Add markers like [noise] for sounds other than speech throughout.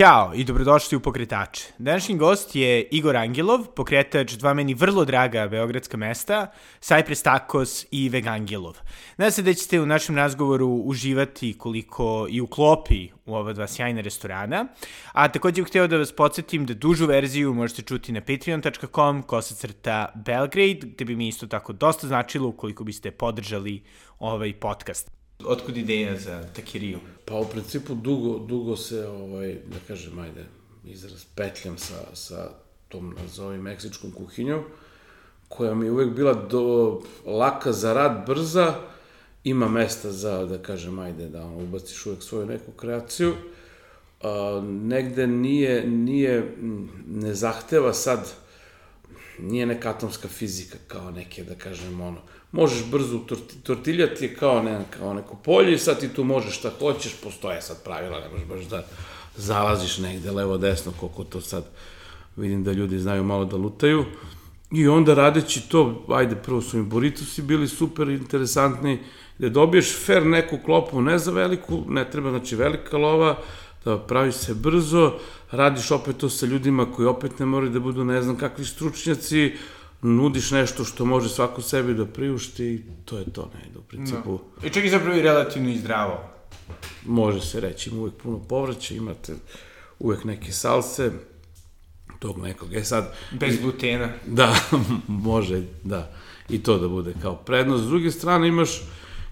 Ćao i dobrodošli u Pokretače. Današnji gost je Igor Angelov, pokretač dva meni vrlo draga beogradska mesta, Cypress Tacos i Vegangelov. Nadam se da ćete u našem razgovoru uživati koliko i u klopi u ova dva sjajna restorana, a takođe bih hteo da vas podsjetim da dužu verziju možete čuti na patreon.com kosacrta Belgrade, gde bi mi isto tako dosta značilo ukoliko biste podržali ovaj podcast. Otkud ideja za takiriju? Pa u principu dugo, dugo se, ovaj, da kažem, ajde, izraz petljam sa, sa tom, nazovi, meksičkom kuhinjom, koja mi je uvek bila do, laka za rad, brza, ima mesta za, da kažem, ajde, da ono, ubaciš uvek svoju neku kreaciju, a, negde nije, nije, ne zahteva sad, nije neka atomska fizika kao neke, da kažem, ono, možeš brzo torti, tortiljati je kao, ne, kao neko polje i sad ti tu možeš šta hoćeš, postoje sad pravila, ne možeš baš da zalaziš negde levo desno, koliko to sad vidim da ljudi znaju malo da lutaju. I onda radeći to, ajde, prvo su mi burritosi bili super interesantni, da dobiješ fair neku klopu, ne za veliku, ne treba, znači velika lova, da pravi se brzo, radiš opet to sa ljudima koji opet ne moraju da budu ne znam kakvi stručnjaci, nudiš nešto što može svako sebi da priušti i to je to, ne, u principu... No. I čak i zapravo i relativno i zdravo. Može se reći, ima uvek puno povrća, imate uvek neke salse, tog nekog. E sad... Bez glutena. [laughs] Da, može, da. I to da bude kao prednost. S druge strane imaš,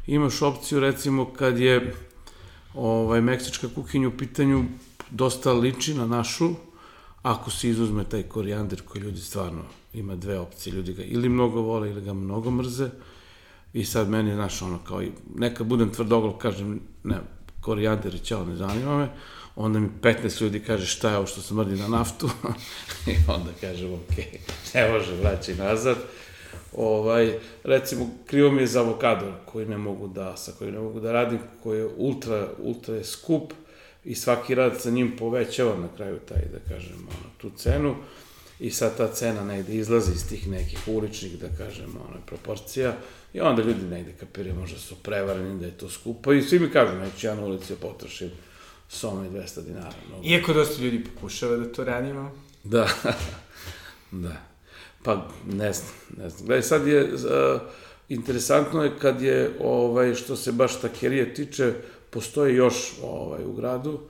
imaš opciju recimo kad je ovaj, meksička kuhinja u pitanju dosta liči na našu, ako se izuzme taj korijander koji ljudi stvarno ima dve opcije, ljudi ga ili mnogo vole ili ga mnogo mrze. I sad meni, znaš, ono, kao i, neka budem tvrdoglav, kažem, ne, korijander i ćao, ne zanima me, onda mi 15 ljudi kaže šta je ovo što smrdi na naftu? [laughs] I onda kažem, ok, ne može, vraćaj nazad. Ovaj, recimo, krivo mi je za avokado koji ne mogu da, sa kojim ne mogu da radim, koji je ultra, ultra je skup i svaki rad sa njim povećava na kraju taj, da kažem, ono, tu cenu i sad ta cena negde izlazi iz tih nekih uličnih, da kažem, ono, proporcija i onda ljudi negde kapiraju, možda su prevareni da je to skupo i svi mi kažu, neću ja na ulici potrošim soma i 200 dinara. Mnogo. Iako dosta ljudi pokušava da to radimo. [laughs] Da, da. Pa, ne znam, ne znam. Gledaj, sad je, uh, interesantno je kad je, ovaj, što se baš takerije tiče, postoji još ovaj, u gradu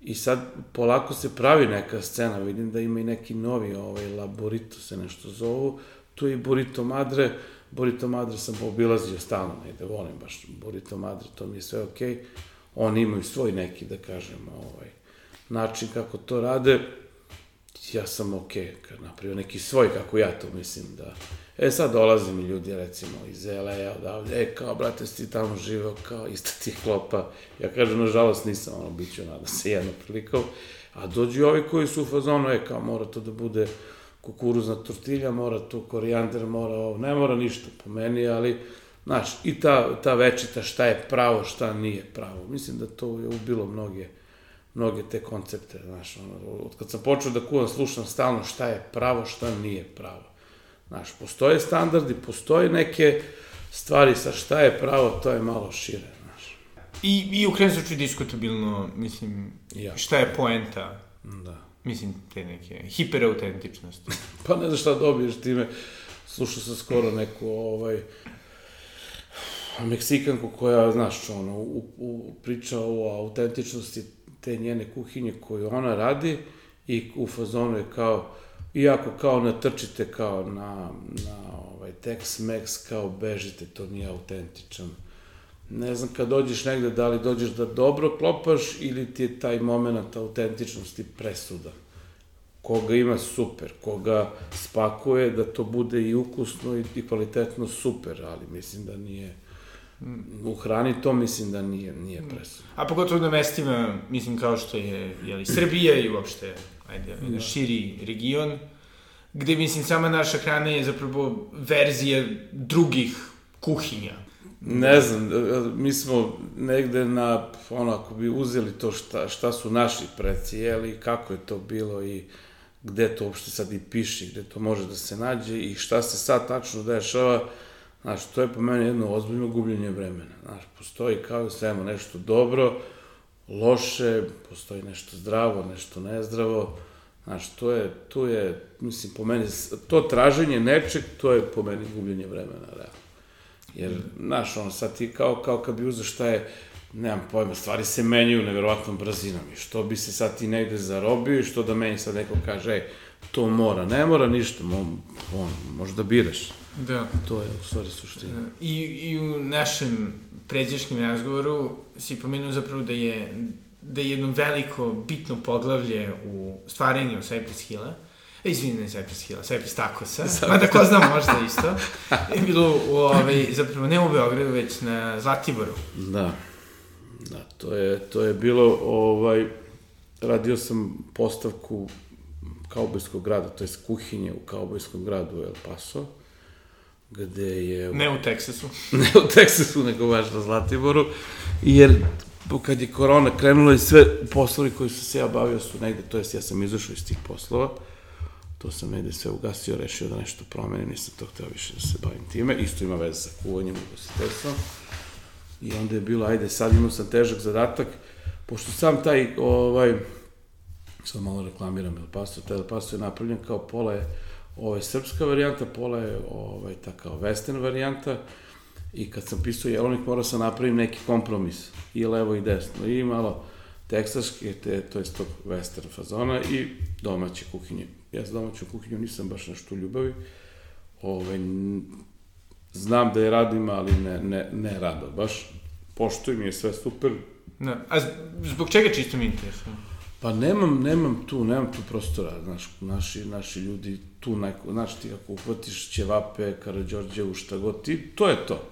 i sad polako se pravi neka scena, vidim da ima i neki novi, ovaj, Laborito se nešto zovu, tu je i Burrito Madre, Burrito Madre sam obilazio stalno, negde volim baš Burrito Madre, to mi je sve okej, okay. oni imaju svoj neki, da kažem, ovaj, način kako to rade, ja sam okej, okay, kad napravio neki svoj, kako ja to mislim da... E sad dolaze mi ljudi, recimo, iz LA, odavde, e, kao, brate, si tamo živeo, kao, ista ti klopa. Ja kažem, nažalost, nisam, ono, bit ću, nada se jedno prilikom. A dođu ovi koji su u fazonu, e, kao, mora to da bude kukuruzna tortilja, mora tu korijander, mora ovo, ne mora ništa po meni, ali, znaš, i ta, ta večita šta je pravo, šta nije pravo. Mislim da to je ubilo mnoge mnoge te koncepte, znaš, ono, od kad sam počeo da kuvam, slušam stalno šta je pravo, šta nije pravo. Znaš, postoje standardi, postoje neke stvari sa šta je pravo, to je malo šire, znaš. I, i u krenu slučaju diskutabilno, mislim, ja. šta je poenta, da. mislim, te neke hiperautentičnosti. [laughs] pa ne znaš šta dobiješ time, slušao sam skoro neku, ovaj, Meksikanku koja, znaš, ono, u, u, priča o autentičnosti te njene kuhinje koju ona radi i u fazonu je kao, iako kao natrčite kao na, na ovaj, Tex-Mex, kao bežite, to nije autentičan. Ne znam, kad dođeš negde, da li dođeš da dobro klopaš ili ti je taj moment autentičnosti presudan. Koga ima super, koga spakuje da to bude i ukusno i, i kvalitetno super, ali mislim da nije u hrani to mislim da nije, nije presudno. A pogotovo na mestima, mislim kao što je jeli, Srbija i uopšte ajde, da. širi region, gde mislim sama naša hrana je zapravo verzija drugih kuhinja. Ne znam, mi smo negde na, ono, ako bi uzeli to šta, šta su naši preci jeli, kako je to bilo i gde to uopšte sad i piše, gde to može da se nađe i šta se sad tačno dešava, znaš, to je po meni jedno ozbiljno gubljenje vremena. Znaš, postoji kao i svemo nešto dobro, loše, postoji nešto zdravo, nešto nezdravo, znaš, to je, to je, mislim, po meni, to traženje nečeg, to je po meni gubljenje vremena, realno. Jer, znaš, ono, sad ti kao, kao kad bi uzeo šta je, nemam pojma, stvari se menjaju neverovatnom brzinom i što bi se sad ti negde zarobio i što da meni sad neko kaže, ej, to mora, ne mora ništa, mo, on, možda biraš. Da. To je u stvari suština. I, I u našem pređašnjem razgovoru si pomenuo zapravo da je da je jedno veliko, bitno poglavlje u stvaranju Cypress Hilla, e, izvini, ne Cypress Hilla, Cypress Tacosa, mada ko zna možda isto, je bilo u, ovaj, zapravo ne u Beogradu, već na Zlatiboru. Da. Da, to je, to je bilo, ovaj, radio sam postavku kaubojskog grada, to je kuhinje u kaubojskom gradu El Paso, gde je... Ne u Teksasu. [laughs] ne u Teksasu, nego baš na Zlatiboru, jer kad je korona krenula i sve poslovi koji su se ja bavio su negde, to jest ja sam izašao iz tih poslova, to sam negde sve ugasio, rešio da nešto promenim, nisam to hteo više da se bavim time, isto ima veze sa kuvanjem u gostiteljstvom. I onda je bilo, ajde, sad imao sam težak zadatak, pošto sam taj, ovaj, sad malo reklamiram El Paso, taj El Paso je napravljen kao pola je ovaj, srpska varijanta, pola je ovaj, ta kao western varijanta, i kad sam pisao jelovnik morao sam napravim neki kompromis, i levo i desno, i malo teksaške, te, to je tog western fazona i domaće kuhinje. Ja za domaću kuhinju nisam baš nešto u ljubavi, ovaj, znam da je radim, ali ne, ne, ne rado, baš poštujem je sve super. Ne. A zbog čega čisto mi interesuje? Pa nemam, nemam tu, nemam tu prostora, znaš, naši, naši ljudi tu neko, znaš ti ako uhvatiš ćevape, Karadžorđevu, šta god ti, to je to.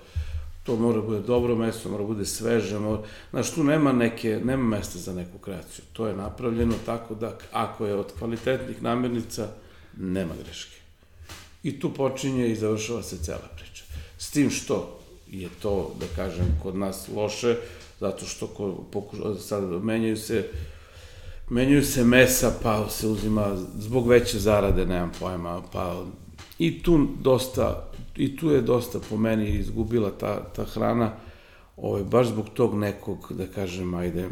To mora bude dobro mesto, mora bude sveže, mora, znaš, tu nema neke, nema mesta za neku kreaciju. To je napravljeno tako da ako je od kvalitetnih namirnica, nema greške. I tu počinje i završava se cela priča. S tim što je to, da kažem, kod nas loše, zato što ko, pokuša, sad menjaju se menjaju se mesa, pa se uzima zbog veće zarade, nemam pojma, pa i tu dosta, i tu je dosta po meni izgubila ta, ta hrana, ovaj, baš zbog tog nekog, da kažem, ajde...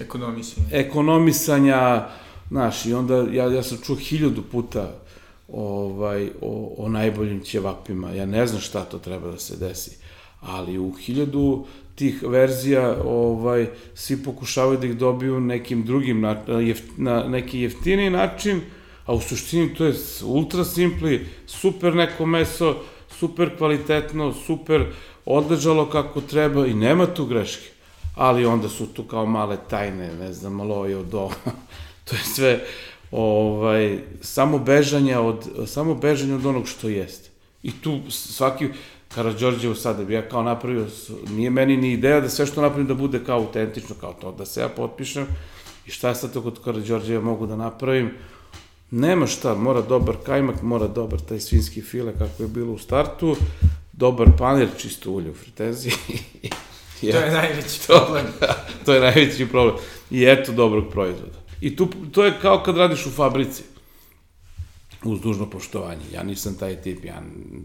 Ekonomisanja. Ekonomisanja, znaš, i onda ja, ja sam čuo hiljadu puta ovaj, o, o najboljim ćevapima. Ja ne znam šta to treba da se desi, ali u hiljadu tih verzija ovaj, svi pokušavaju da ih dobiju nekim drugim, na, jef, na neki jeftiniji način, a u suštini to je ultra simpli, super neko meso, super kvalitetno, super odležalo kako treba i nema tu greške. Ali onda su tu kao male tajne, ne znam, lojo do... [laughs] to je sve ovaj, samo bežanje od, samo bežanje od onog što jeste. I tu svaki, Karadžorđevu sada da bi ja kao napravio, nije meni ni ideja da sve što napravim da bude kao autentično, kao to, da se ja potpišem i šta ja sad to kod Karadžorđeva mogu da napravim, nema šta, mora dobar kajmak, mora dobar taj svinski file kako je bilo u startu, dobar panir, čisto ulje u fritezi. [laughs] ja, to je najveći problem. To, [laughs] to je najveći problem. I eto dobrog proizvoda. I tu, to je kao kad radiš u fabrici. Uz dužno poštovanje. Ja nisam taj tip, ja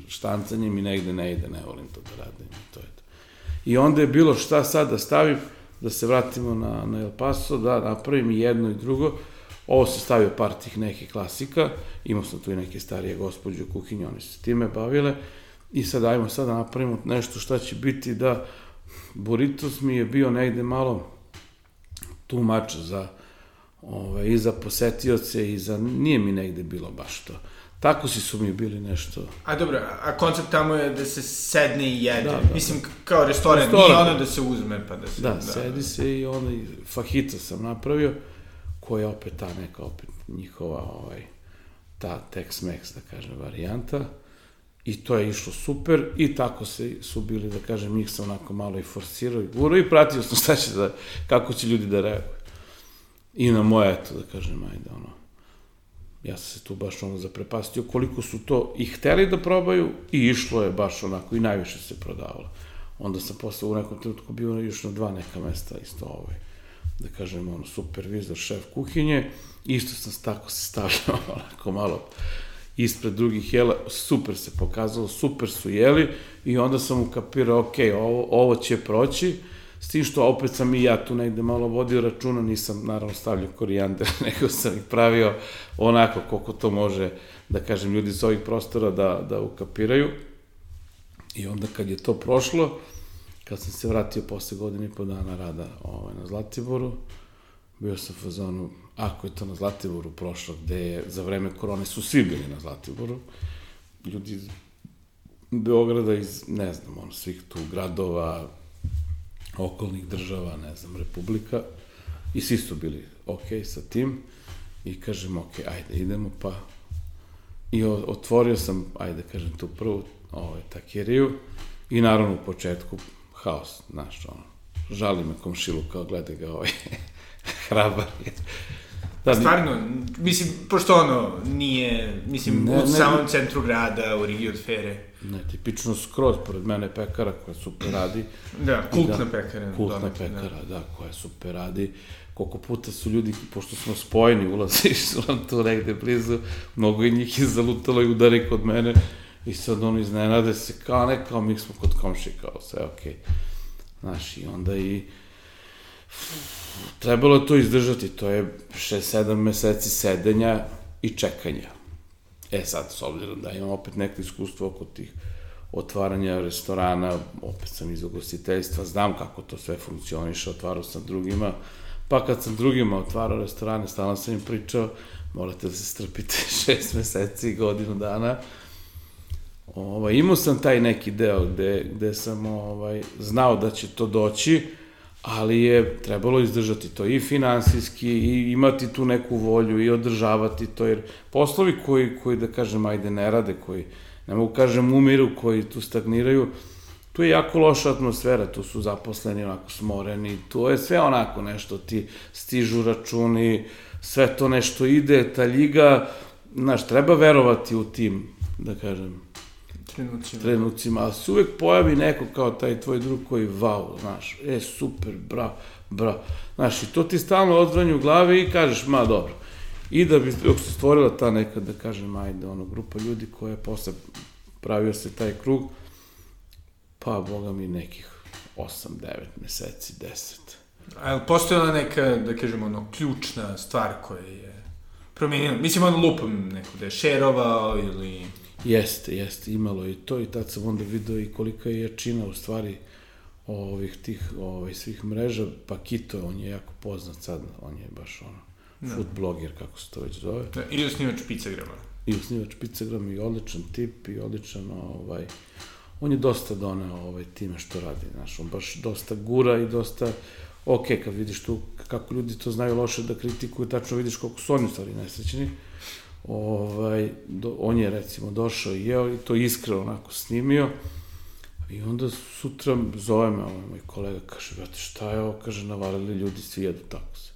štancanje mi negde ne ide, ne volim to da radim. To je to. I onda je bilo šta sad da stavim, da se vratimo na, na El Paso, da napravim jedno i drugo. Ovo se stavio par tih nekih klasika, imao sam tu i neke starije gospođe u kuhinji, one se time bavile. I sad ajmo sad da napravimo nešto šta će biti da Burritos mi je bio negde malo tumač za ovaj, i za posetioce i za, nije mi negde bilo baš to. Tako si su mi bili nešto... A dobro, a koncept tamo je da se sedne i jede. Da, da, Mislim, kao restoran, restoran, nije ono da se uzme pa da se... Da, da sedi da. se i onda fahita sam napravio, koja je opet ta neka, opet njihova, ovaj, ta Tex-Mex, da kažem, varijanta. I to je išlo super i tako se su bili, da kažem, njih sam onako malo i forsirao i gurao i pratio sam šta će da, kako će ljudi da reaguju. I na moje, eto, da kažem, ajde, ono, ja sam se tu baš ono zaprepastio koliko su to i hteli da probaju i išlo je baš onako i najviše se prodavalo. Onda sam posle u nekom trenutku bio još na dva neka mesta isto ovaj, da kažem, ono, supervizor, šef kuhinje isto sam tako se stavljao [laughs] onako malo ispred drugih jela, super se pokazalo, super su jeli i onda sam ukapirao, ok, ovo, ovo će proći, s tim što opet sam i ja tu negde malo vodio računa, nisam naravno stavljao korijander, [laughs] nego sam ih pravio onako koliko to može, da kažem, ljudi s ovih prostora da, da ukapiraju. I onda kad je to prošlo, kad sam se vratio posle godine i po dana rada ovaj, na Zlatiboru, bio sam u fazonu, ako je to na Zlatiboru prošlo, gde je za vreme korone su svi bili na Zlatiboru, ljudi iz Beograda, iz, ne znam, ono, svih tu gradova, okolnih država, ne znam, republika, i svi su bili ok sa tim, i kažem, ok, ajde, idemo, pa, i otvorio sam, ajde, kažem, tu prvu, ovaj, takiriju, i naravno u početku, haos, znaš, ono, žali me komšilu kao gleda ga ovaj [laughs] hrabar je. Da, Stvarno, mislim, pošto ono nije, mislim, ne, u ne, samom centru grada, u Rigi od Fere. Ne, tipično skroz, pored mene pekara koja super radi. Da, kultna da, pekara. Kultna domet, pekara, da. da, koja super radi. Koliko puta su ljudi, pošto smo spojeni, ulaziš su nam tu negde blizu, mnogo i njih je zalutalo i udari kod mene i sad ono iznenade se, kao ne, kao mi smo kod komši, kao sve okej. Okay. Znaš, i onda i trebalo je to izdržati, to je 6-7 meseci sedenja i čekanja. E sad, s obzirom da imam opet neko iskustvo oko tih otvaranja restorana, opet sam iz ugostiteljstva, znam kako to sve funkcioniše, otvarao sam drugima, pa kad sam drugima otvarao restorane, stalno sam im pričao, morate da se strpite [laughs] šest meseci i godinu dana. Ovaj, imao sam taj neki deo gde, gde sam ovaj, znao da će to doći, ali je trebalo izdržati to i finansijski i imati tu neku volju i održavati to, jer poslovi koji, koji da kažem, ajde, ne rade, koji, ne mogu kažem, umiru, koji tu stagniraju, tu je jako loša atmosfera, tu su zaposleni onako smoreni, tu je sve onako nešto, ti stižu računi, sve to nešto ide, ta ljiga, znaš, treba verovati u tim, da kažem, trenucima. trenucima, ali se uvek pojavi neko kao taj tvoj drug koji, wow, znaš, e, super, bravo, bravo. Znaš, i to ti stalno odzvanje u glavi i kažeš, ma, dobro. I da bi dok se stvorila ta neka, da kažem, ajde, ono, grupa ljudi koja je posle pravio se taj krug, pa, boga mi, nekih 8, 9 meseci, 10. A je li postojala neka, da kažemo, ono, ključna stvar koja je promenila? Mislim, ono, lupam neko da je šerovao ili... Jeste, jeste, imalo i to i tad sam onda video i kolika je jačina u stvari ovih tih ovaj, svih mreža, pa Kito, on je jako poznat sad, on je baš ono, da. food bloger, kako se to već zove. Da, I osnivač Pizzagrama. I osnivač Pizzagrama i odličan tip i odličan, ovaj, on je dosta doneo ovaj, time što radi, znaš, on baš dosta gura i dosta, ok, kad vidiš tu kako ljudi to znaju loše da kritikuju, tačno vidiš koliko su oni u stvari nesrećeni, ovaj, do, on je recimo došao i jeo i to iskreno onako snimio. I onda sutra zove me ovaj moj kolega, kaže, brate, šta je ovo, kaže, navalili ljudi, svi jedu tako se.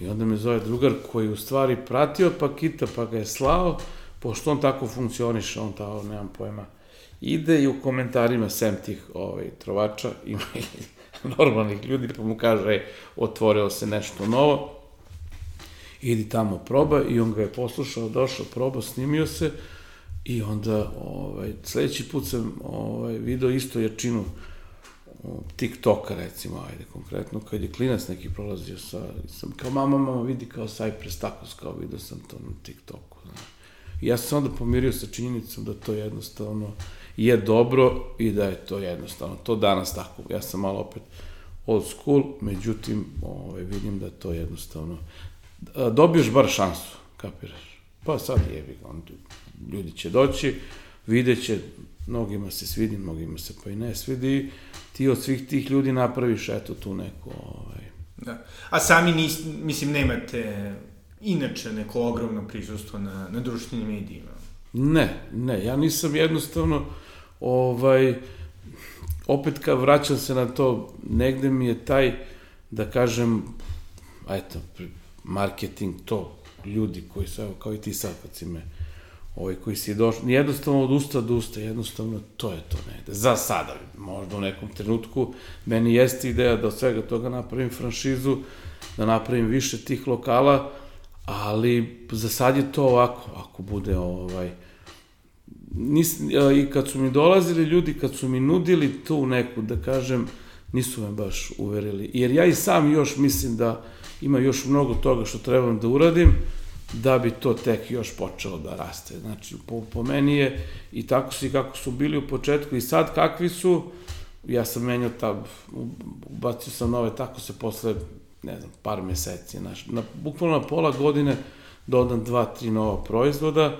I onda me zove drugar koji u stvari pratio Pakita, pa ga je slao, pošto on tako funkcioniše, on tako, nemam pojma, ide i u komentarima sem tih ovaj, trovača, [laughs] ima normalnih ljudi, pa mu kaže, otvorilo se nešto novo, idi tamo proba i on ga je poslušao, došao, probao, snimio se i onda ovaj, sledeći put sam ovaj, video isto jačinu TikToka recimo, ajde konkretno, kad je klinac neki prolazio sa, sam kao mama, mama vidi kao Cypress Tacos, kao vidio sam to na TikToku. Znaš. I ja sam se onda pomirio sa činjenicom da to jednostavno je dobro i da je to jednostavno, to danas tako, ja sam malo opet old school, međutim, ovaj, vidim da to jednostavno dobiješ bar šansu, kapiraš. Pa sad jebi ga, ljudi će doći, vidjet će, mnogima se svidi, mnogima se pa i ne svidi, ti od svih tih ljudi napraviš eto tu neku, ovaj... Da. A sami nis, mislim, nemate inače neko ogromno prisustvo na, na društvenim medijima? Ne, ne, ja nisam jednostavno, ovaj, opet kad vraćam se na to, negde mi je taj, da kažem, eto, marketing, to, ljudi koji su, evo, kao i ti sad, kad si me, ovaj, koji si došao, jednostavno od usta do usta, jednostavno to je to negde. Za sada, možda u nekom trenutku, meni jeste ideja da od svega toga napravim franšizu, da napravim više tih lokala, ali za sad je to ovako, ako bude ovaj, nis, i kad su mi dolazili ljudi, kad su mi nudili tu neku, da kažem, nisu me baš uverili. Jer ja i sam još mislim da ima još mnogo toga što trebam da uradim, da bi to tek još počelo da raste. Znači, po, po meni je i tako su i kako su bili u početku i sad kakvi su, ja sam menjao ta, ubacio sam nove, tako se posle, ne znam, par meseci, znači, na, bukvalno na pola godine dodam dva, tri nova proizvoda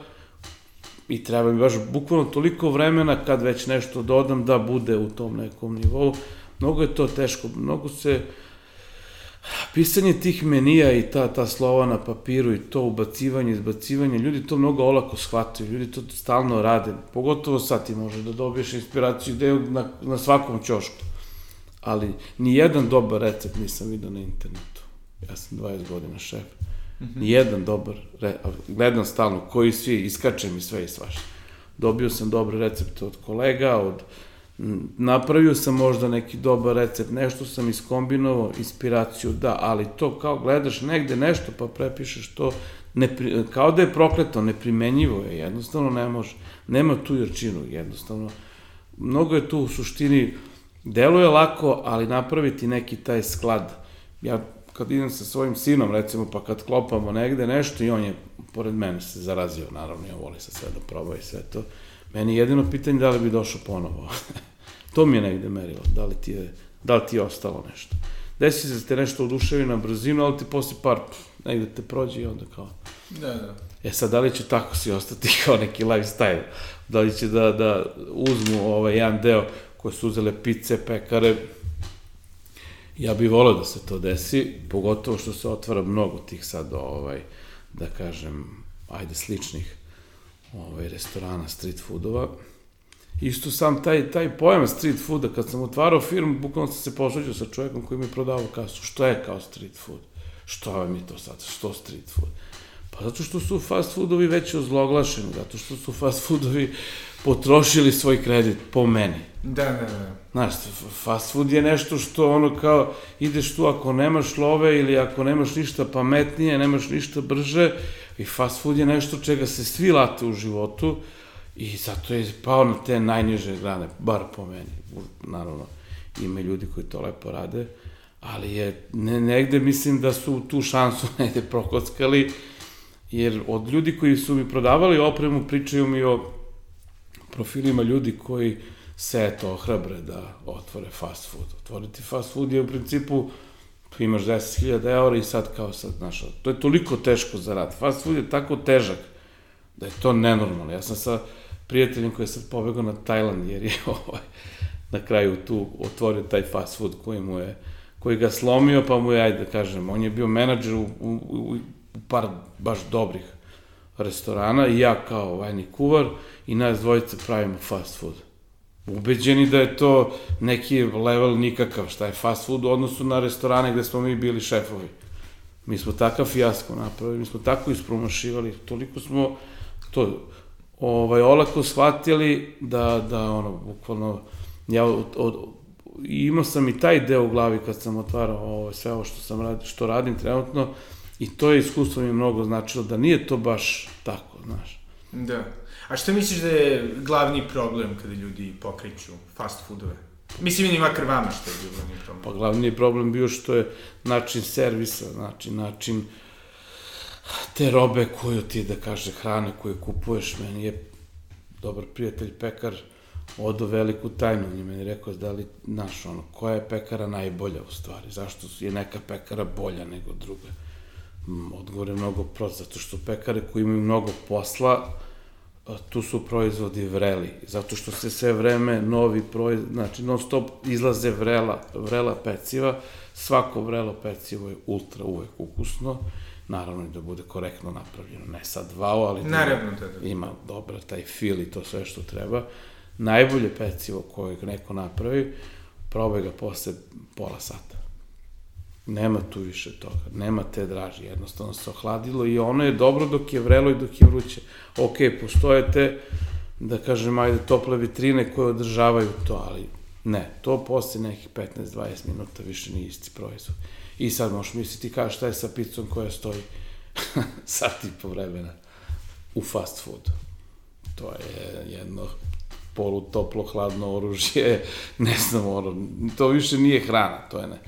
i treba mi baš bukvalno toliko vremena kad već nešto dodam da bude u tom nekom nivou. Mnogo je to teško, mnogo se, uh, pisanje tih menija i ta, ta slova na papiru i to ubacivanje, izbacivanje, ljudi to mnogo olako shvataju, ljudi to stalno rade, pogotovo sad ti može da dobiješ inspiraciju ideju na, na svakom ćošku. Ali ni jedan dobar recept nisam vidio na internetu. Ja sam 20 godina šef. Mm -hmm. Nijedan dobar, re, gledam stalno, koji svi, iskače mi sve i svašta. Dobio sam dobre recepte od kolega, od napravio sam možda neki dobar recept, nešto sam iskombinovao, inspiraciju, da, ali to kao gledaš negde nešto pa prepišeš to, ne, kao da je prokleto, neprimenjivo je, jednostavno ne može, nema tu jarčinu, jednostavno. Mnogo je tu u suštini, deluje lako, ali napraviti neki taj sklad. Ja kad idem sa svojim sinom, recimo, pa kad klopamo negde nešto i on je pored mene se zarazio, naravno, ja voli sa sve da proba i sve to. Meni je jedino pitanje da li bi došao ponovo. [laughs] To mi je negde merilo, da li ti je, da li ti je ostalo nešto. Desi se da te nešto oduševi na brzinu, ali ti posle par, pff, negde te prođe i onda kao... Da, da. E sad, da li će tako si ostati [laughs] kao neki lifestyle? Da li će da, da uzmu ovaj jedan deo koje su uzele pice, pekare? Ja bih volio da se to desi, pogotovo što se otvara mnogo tih sad, ovaj, da kažem, ajde, sličnih ovaj, restorana, street foodova Isto sam taj, taj pojam street fooda, kad sam otvarao firmu, bukvalno sam se posveđao sa čovjekom koji mi je prodavao kasu. Što je kao street food? Što je to sad? Što street food? Pa zato što su fast foodovi već ozloglašeni, zato što su fast foodovi potrošili svoj kredit, po meni. Da, da, da. Znaš, fast food je nešto što ono kao, ideš tu ako nemaš love ili ako nemaš ništa pametnije, nemaš ništa brže, i fast food je nešto čega se svi late u životu, I zato je pao na te najniže grane, bar po meni. Naravno, ima ljudi koji to lepo rade, ali je ne, negde mislim da su tu šansu [laughs] negde prokockali, jer od ljudi koji su mi prodavali opremu pričaju mi o profilima ljudi koji se eto ohrabre da otvore fast food. Otvoriti fast food je u principu imaš 10.000 eura i sad kao sad, znaš, to je toliko teško za rad. Fast food je tako težak da je to nenormalno. Ja sam sa prijateljem koji je sad pobegao na Tajland, jer je [laughs] ovaj, na kraju tu otvorio taj fast food koji mu je, koji ga slomio, pa mu je, ajde da kažem, on je bio menadžer u, u, u par baš dobrih restorana i ja kao vajni kuvar i nas dvojice pravimo fast food. Ubeđeni da je to neki level nikakav, šta je fast food u odnosu na restorane gde smo mi bili šefovi. Mi smo takav fijasko napravili, mi smo tako ispromašivali, toliko smo to ovaj, olako shvatili da, da ono, bukvalno, ja od, od, imao sam i taj deo u glavi kad sam otvarao ovo, sve ovo što, sam radi, što radim trenutno i to je iskustvo mi mnogo značilo da nije to baš tako, znaš. Da. A što misliš da je glavni problem kada ljudi pokreću fast foodove? Mislim, i makar vama što je bio glavni problem. Pa glavni problem bio što je način servisa, znači način te robe koju ti, da kaže, hrane koju kupuješ, meni je dobar prijatelj pekar odo veliku tajnu, on je meni rekao da li, znaš, ono, koja je pekara najbolja u stvari, zašto je neka pekara bolja nego druga? Mm, odgovor je mnogo prost, zato što pekare koji imaju mnogo posla, tu su proizvodi vreli, zato što se sve vreme novi proizvod, znači non stop izlaze vrela, vrela peciva, svako vrelo pecivo je ultra uvek ukusno, naravno i da bude korektno napravljeno, ne sad wow, ali da naravno, da, da. ima dobra taj fil i to sve što treba. Najbolje pecivo koje neko napravi, probaj ga posle pola sata. Nema tu više toga, nema te draži, jednostavno se ohladilo i ono je dobro dok je vrelo i dok je vruće. Ok, postoje te, da kažem, ajde, tople vitrine koje održavaju to, ali ne, to posle nekih 15-20 minuta više nije isti proizvod. I sad možeš misliti kao šta je sa picom koja stoji [laughs] sat i po vremena u fast foodu. To je jedno polu toplo hladno oružje, [laughs] ne znam, ono, to više nije hrana, to je ne.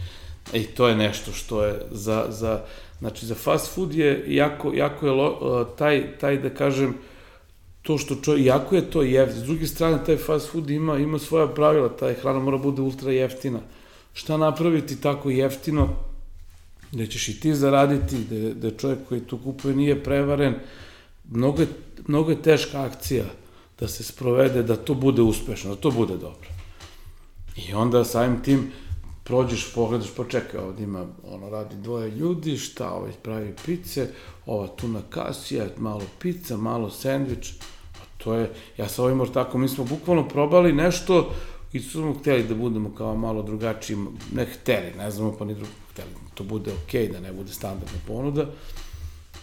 I to je nešto što je za, za znači za fast food je jako, jako je lo, taj, taj da kažem, to što čo, jako je to jeftino. S druge strane, taj fast food ima, ima svoja pravila, taj hrana mora bude ultra jeftina. Šta napraviti tako jeftino, da ćeš i ti zaraditi, da, da čovjek koji tu kupuje nije prevaren, mnogo je, mnogo je teška akcija da se sprovede, da to bude uspešno, da to bude dobro. I onda samim tim prođeš, pogledaš, pa čekaj, ovdje ima, ono, radi dvoje ljudi, šta, ovaj pravi pice, ova tu na kasija, malo pizza, malo sandvič, to je, ja sa ovim tako, mi smo bukvalno probali nešto i su smo hteli da budemo kao malo drugačiji, ne hteli, ne znamo pa ni drugo, hteli, da to bude okej, okay, da ne bude standardna ponuda,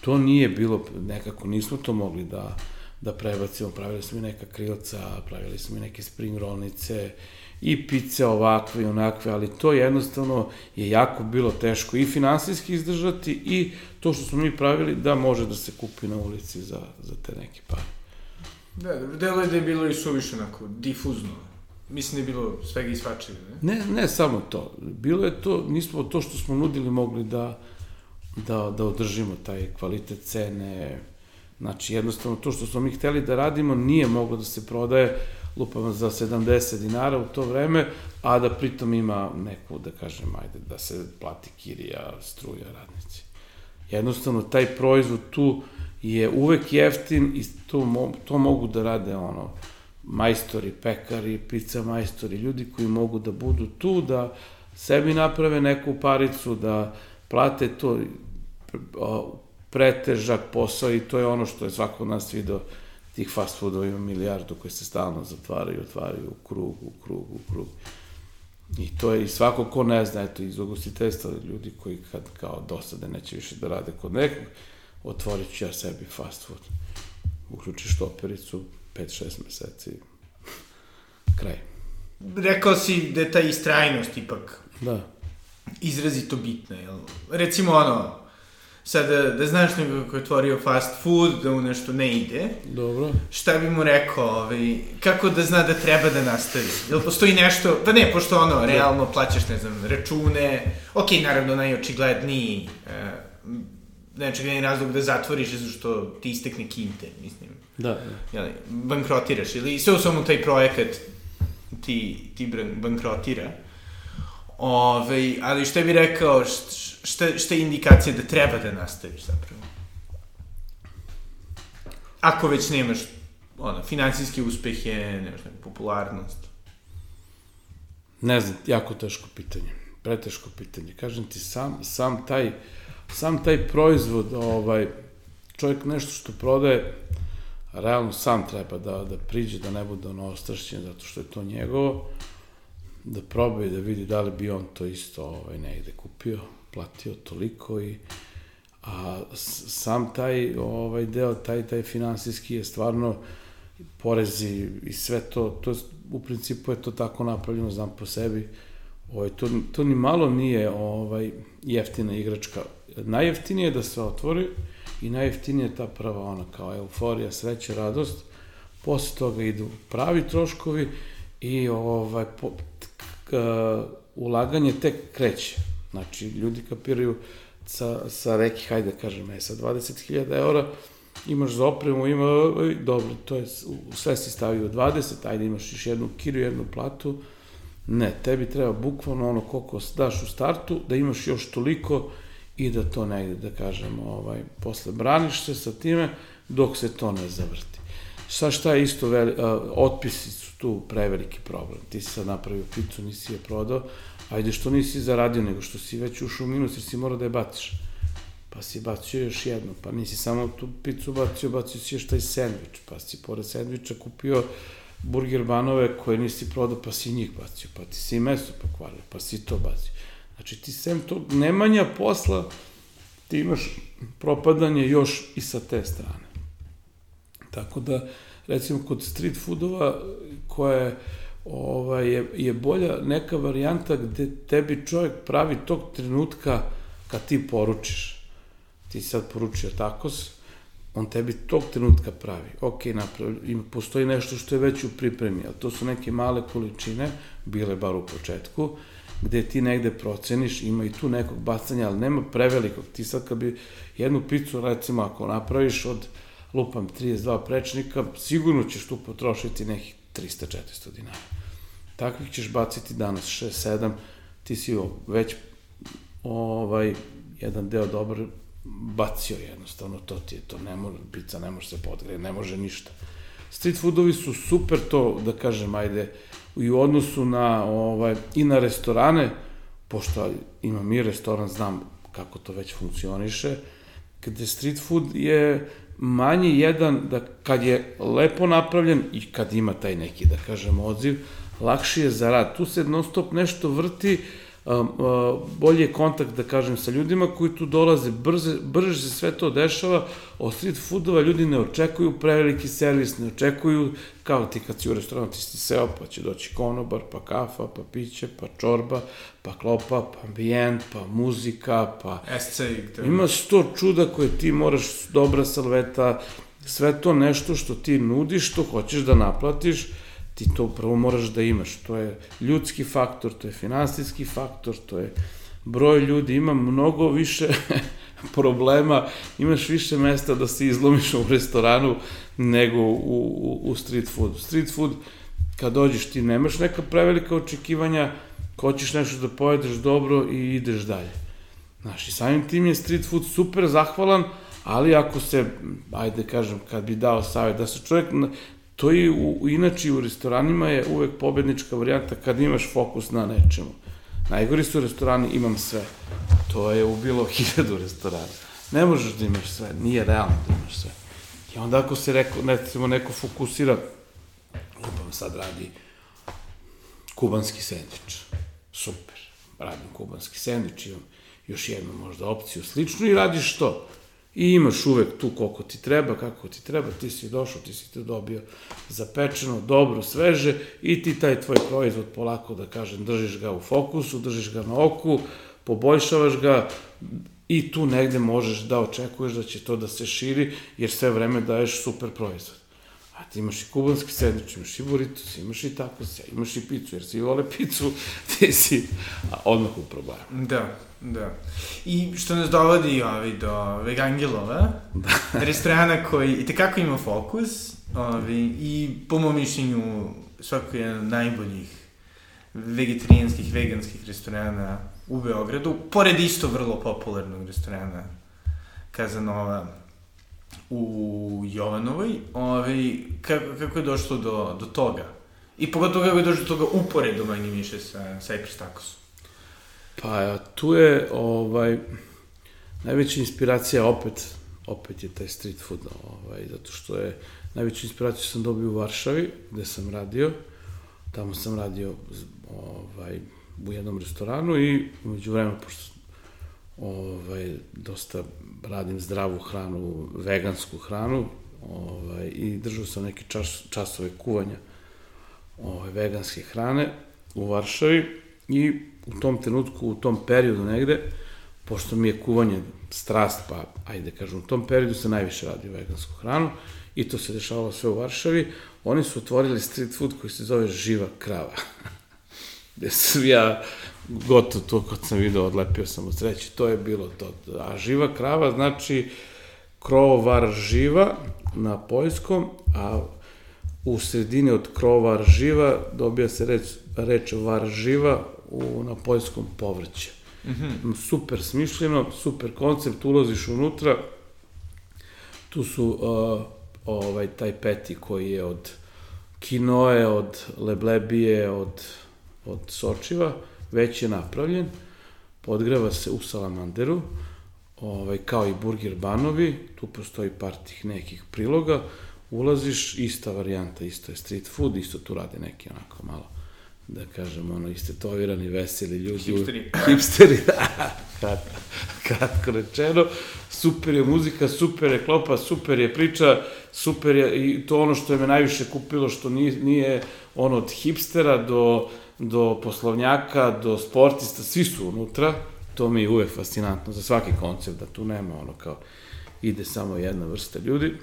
to nije bilo, nekako nismo to mogli da, da prebacimo, pravili smo i neka krilca, pravili smo i neke spring rolnice, i pice ovakve i onakve, ali to jednostavno je jako bilo teško i finansijski izdržati i to što smo mi pravili da može da se kupi na ulici za, za te neke pare. Da, delo je da je bilo i suviše onako difuzno. Mislim da je bilo svega i svačega, ne? Ne, ne samo to. Bilo je to, nismo to što smo nudili mogli da, da, da održimo taj kvalitet cene. Znači, jednostavno to što smo mi hteli da radimo nije moglo da se prodaje lupamo za 70 dinara u to vreme, a da pritom ima neku, da kažem, ajde, da se plati kirija, struja, radnici. Jednostavno, taj proizvod tu je uvek jeftin i to, mo, to mogu da rade ono, majstori, pekari, pizza majstori, ljudi koji mogu da budu tu, da sebi naprave neku paricu, da plate to pretežak posao i to je ono što je svako od nas video tih fast foodova ima milijardu koje se stalno zatvaraju otvaraju u krug, u krug, u krug. I to je i svako ko ne zna, eto, iz ugostiteljstva, ljudi koji kad kao dosade neće više da rade kod nekog, otvorit ću ja sebi fast food. Uključiš topericu, 5-6 meseci, kraj. Rekao si da je ta istrajnost ipak da. izrazito bitna, jel? Recimo ono, sad da, da znaš nekoga ko je otvorio fast food, da mu nešto ne ide. Dobro. Šta bi mu rekao, ovaj, kako da zna da treba da nastavi? Jel postoji nešto, pa ne, pošto ono, da. realno plaćaš, ne znam, račune, ok, naravno najočigledniji, e, najočigledniji razlog da zatvoriš je što ti istekne kinte, mislim. Da, da. Jel, bankrotiraš, ili sve u samom taj projekat ti, ti bankrotira. Ove, ali što bi rekao, šta, šta je indikacija da treba da nastaviš zapravo? Ako već nemaš ono, finansijske uspehe, nemaš neku popularnost. Ne znam, jako teško pitanje. Preteško pitanje. Kažem ti, sam, sam taj sam taj proizvod, ovaj, čovjek nešto što prodaje, realno sam treba da, da priđe, da ne bude ono ostrašćen, zato što je to njegovo, da proba i da vidi da li bi on to isto ovaj, negde kupio, platio toliko i a sam taj ovaj deo taj taj finansijski je stvarno porezi i sve to to u principu je to tako napravljeno znam po sebi. Ovaj to to ni malo nije ovaj jeftina igračka. Najjeftinije je da se otvori i najjeftinije je ta prva ona kao euforija sreća radost. Posle toga idu pravi troškovi i ovaj po, k, ulaganje tek kreće. Znači, ljudi kapiraju sa, sa reki, hajde da kažem, e, sa 20.000 eura imaš za opremu, ima, dobro, to je, sve si stavio 20, ajde imaš još jednu kiru, jednu platu, ne, tebi treba bukvalno ono koliko daš u startu, da imaš još toliko i da to negde, da kažem, ovaj, posle braniš se sa time dok se to ne zavrti. Sa šta je isto, veli, uh, otpisi su tu preveliki problem. Ti si sad napravio picu, nisi je prodao, ajde što nisi zaradio, nego što si već ušao u minus jer si morao da je baciš. Pa si bacio još jedno, pa nisi samo tu picu bacio, bacio si još taj sandvič, pa si pored sandviča kupio burger banove koje nisi prodao, pa si njih bacio, pa ti si i meso pokvario, pa si to bacio. Znači ti sem to nemanja posla, ti imaš propadanje još i sa te strane. Tako da, recimo, kod street foodova, koje ovaj, je, je bolja neka varijanta gde tebi čovjek pravi tog trenutka kad ti poručiš. ti sad poručio takos, on tebi tog trenutka pravi. Ok, napravi, postoji nešto što je već u pripremi, ali to su neke male količine, bile bar u početku, gde ti negde proceniš, ima i tu nekog bacanja, ali nema prevelikog. Ti sad kad bi jednu picu, recimo, ako napraviš od, lupam, 32 prečnika, sigurno ćeš tu potrošiti nekih 300-400 dinara. Takvih ćeš baciti danas 6-7, ti si već ovaj, jedan deo dobro bacio jednostavno, to ti je to, ne može, pizza ne može se podgreje, ne može ništa. Street foodovi su super to, da kažem, ajde, i u odnosu na, ovaj, i na restorane, pošto imam i restoran, znam kako to već funkcioniše, kada street food je manje jedan, da kad je lepo napravljen i kad ima taj neki, da kažem, odziv, lakši je za rad. Tu se non stop nešto vrti, uh, bolji je kontakt, da kažem, sa ljudima koji tu dolaze, brže, brže se sve to dešava, od street foodova ljudi ne očekuju preveliki servis, ne očekuju, kao ti kad si u restoranu, ti si seo, pa će doći konobar, pa kafa, pa piće, pa čorba, pa klopa, pa ambijent, pa muzika, pa... Escej. Ima sto čuda koje ti moraš, dobra salveta, sve to nešto što ti nudiš, što hoćeš da naplatiš, ti to upravo moraš da imaš. To je ljudski faktor, to je finansijski faktor, to je broj ljudi, ima mnogo više [laughs] problema, imaš više mesta da se izlomiš u restoranu nego u, u, u street foodu. Street food, kad dođeš ti nemaš neka prevelika očekivanja, hoćeš nešto da pojedeš dobro i ideš dalje. Znaš, i samim tim je street food super zahvalan, ali ako se, ajde kažem, kad bi dao savjet, da se čovjek To i u, inače u restoranima je uvek pobednička varijanta kad imaš fokus na nečemu. Najgori su restorani, imam sve. To je ubilo [laughs] hiljadu restorana. Ne možeš da imaš sve, nije realno da imaš sve. I onda ako se reko, recimo neko fokusira, lupam sad radi kubanski sendvič. Super, radim kubanski sendvič, imam još jednu možda opciju sličnu i radiš to. I imaš uvek tu koliko ti treba, kako ti treba, ti si došao, ti si to dobio zapečeno, dobro, sveže i ti taj tvoj proizvod polako, da kažem, držiš ga u fokusu, držiš ga na oku, poboljšavaš ga i tu negde možeš da očekuješ da će to da se širi, jer sve vreme daješ super proizvod. A ti imaš i kubanski sandvič, imaš i burritos, imaš i takos, imaš i picu, jer svi vole picu, [laughs] ti si odmah u. Da, da. I što nas dovodi ovi, do Vegangelova, da. [laughs] restorana koji i tekako ima fokus, ovi, i po mom mišljenju svako je najboljih vegetarijanskih, veganskih restorana u Beogradu, pored isto vrlo popularnog restorana Kazanova u Jovanovoj, ovaj, kako, kako je došlo do, do toga? I pogotovo kako je došlo do toga uporedo manje više sa Cypress Tacosom? Pa tu je ovaj, najveća inspiracija opet, opet je taj street food, ovaj, zato što je najveću inspiraciju sam dobio u Varšavi, gde sam radio, tamo sam radio ovaj, u jednom restoranu i umeđu vremena, pošto ovaj, dosta radim zdravu hranu, vegansku hranu, ovaj, i držao sam neke čas, časove kuvanja ovaj, veganske hrane u Varšavi i u tom trenutku, u tom periodu negde, pošto mi je kuvanje strast, pa ajde kažem, u tom periodu se najviše radi vegansku hranu i to se dešavalo sve u Varšavi, oni su otvorili street food koji se zove Živa krava. [laughs] Gde sam ja gotovo to kad sam video, odlepio sam od sreće, to je bilo to. A živa krava znači krovar živa na poljskom, a u sredini od krovar živa dobija se reč, reč varživa u, na poljskom povrće. Mm -hmm. Super smišljeno, super koncept, ulaziš unutra, tu su uh, ovaj, taj peti koji je od kinoe, od leblebije, od, od sočiva, već je napravljen, podgreva se u salamanderu, ovaj, kao i burger banovi, tu postoji par tih nekih priloga, ulaziš, ista varijanta, isto je street food, isto tu rade neki onako malo, da kažem, ono, istetovirani, veseli ljudi. Hipsteri. Hipsteri, [laughs] da, kratko, kratko rečeno. Super je muzika, super je klopa, super je priča, super je, i to ono što je me najviše kupilo, što nije, nije ono od hipstera do do poslovnjaka, do sportista, svi su unutra. to mi je uvek fascinantno za svaki koncept, da tu nema ono kao ide samo jedna vrsta ljudi.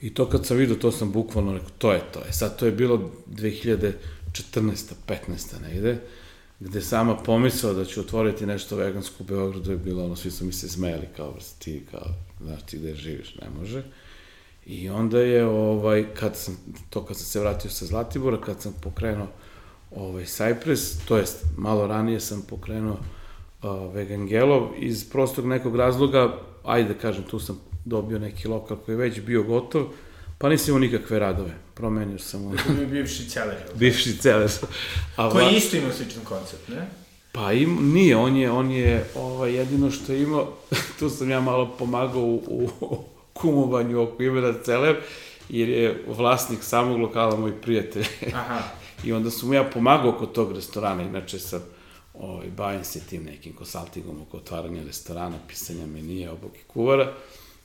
I to kad sam vidio, to sam bukvalno rekao, to je to. E sad, to je bilo 2014. 15. negde, gde sama pomisao da ću otvoriti nešto vegansko u Beogradu je bilo ono, svi su mi se smejali kao vrst, ti kao, znaš ti gde živiš, ne može. I onda je, ovaj, kad sam, to kad sam se vratio sa Zlatibora, kad sam pokrenuo ovaj, Cypress, to jest malo ranije sam pokrenuo uh, Vegangelov, iz prostog nekog razloga, ajde da kažem, tu sam dobio neki lokal koji je već bio gotov, pa nisam imao nikakve radove. Promenio sam ono. Je bivši celer. bivši celer. A koji isto ima sličan koncept, ne? Pa im, nije, on je, on je ovaj, jedino što je imao, [laughs] tu sam ja malo pomagao u, u kumovanju oko imena Celer, jer je vlasnik samog lokala moj prijatelj. Aha. [laughs] I onda sam mu ja pomagao oko tog restorana, inače sam ovaj, bavim se tim nekim konsaltingom oko otvaranja restorana, pisanja menija, oboki kuvara.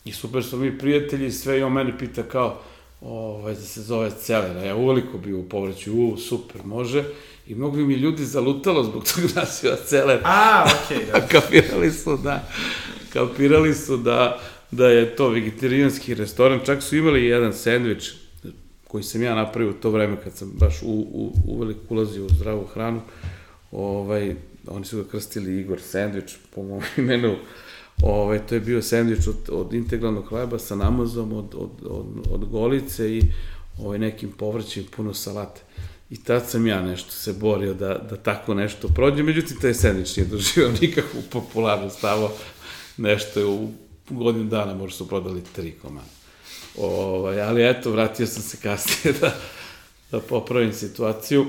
I super su mi prijatelji, sve i on mene pita kao, ovaj, da se zove Celera. Ja uveliko bi u povreću, u, super, može. I mnogo mi ljudi zalutalo zbog tog [laughs] naziva Celer. A, okej, okay, da. [laughs] kapirali su da, kapirali su da, da je to vegetarijanski restoran. Čak su imali jedan sendvič koji sam ja napravio u to vreme kad sam baš u, u, uveliko ulazio u zdravu hranu. Ovaj, oni su ga krstili Igor Sandvič po mom [laughs] imenu. Ove, to je bio sendvič od, od integralnog hleba sa namazom, od, od, od, od golice i ovaj, nekim povrćem puno salate. I tad sam ja nešto se borio da, da tako nešto prođe, međutim taj sendvič nije doživao [laughs] nikakvu popularnost, stavo nešto je u godinu dana možda su prodali tri komada. Ovaj, ali eto, vratio sam se kasnije [laughs] da, da popravim situaciju.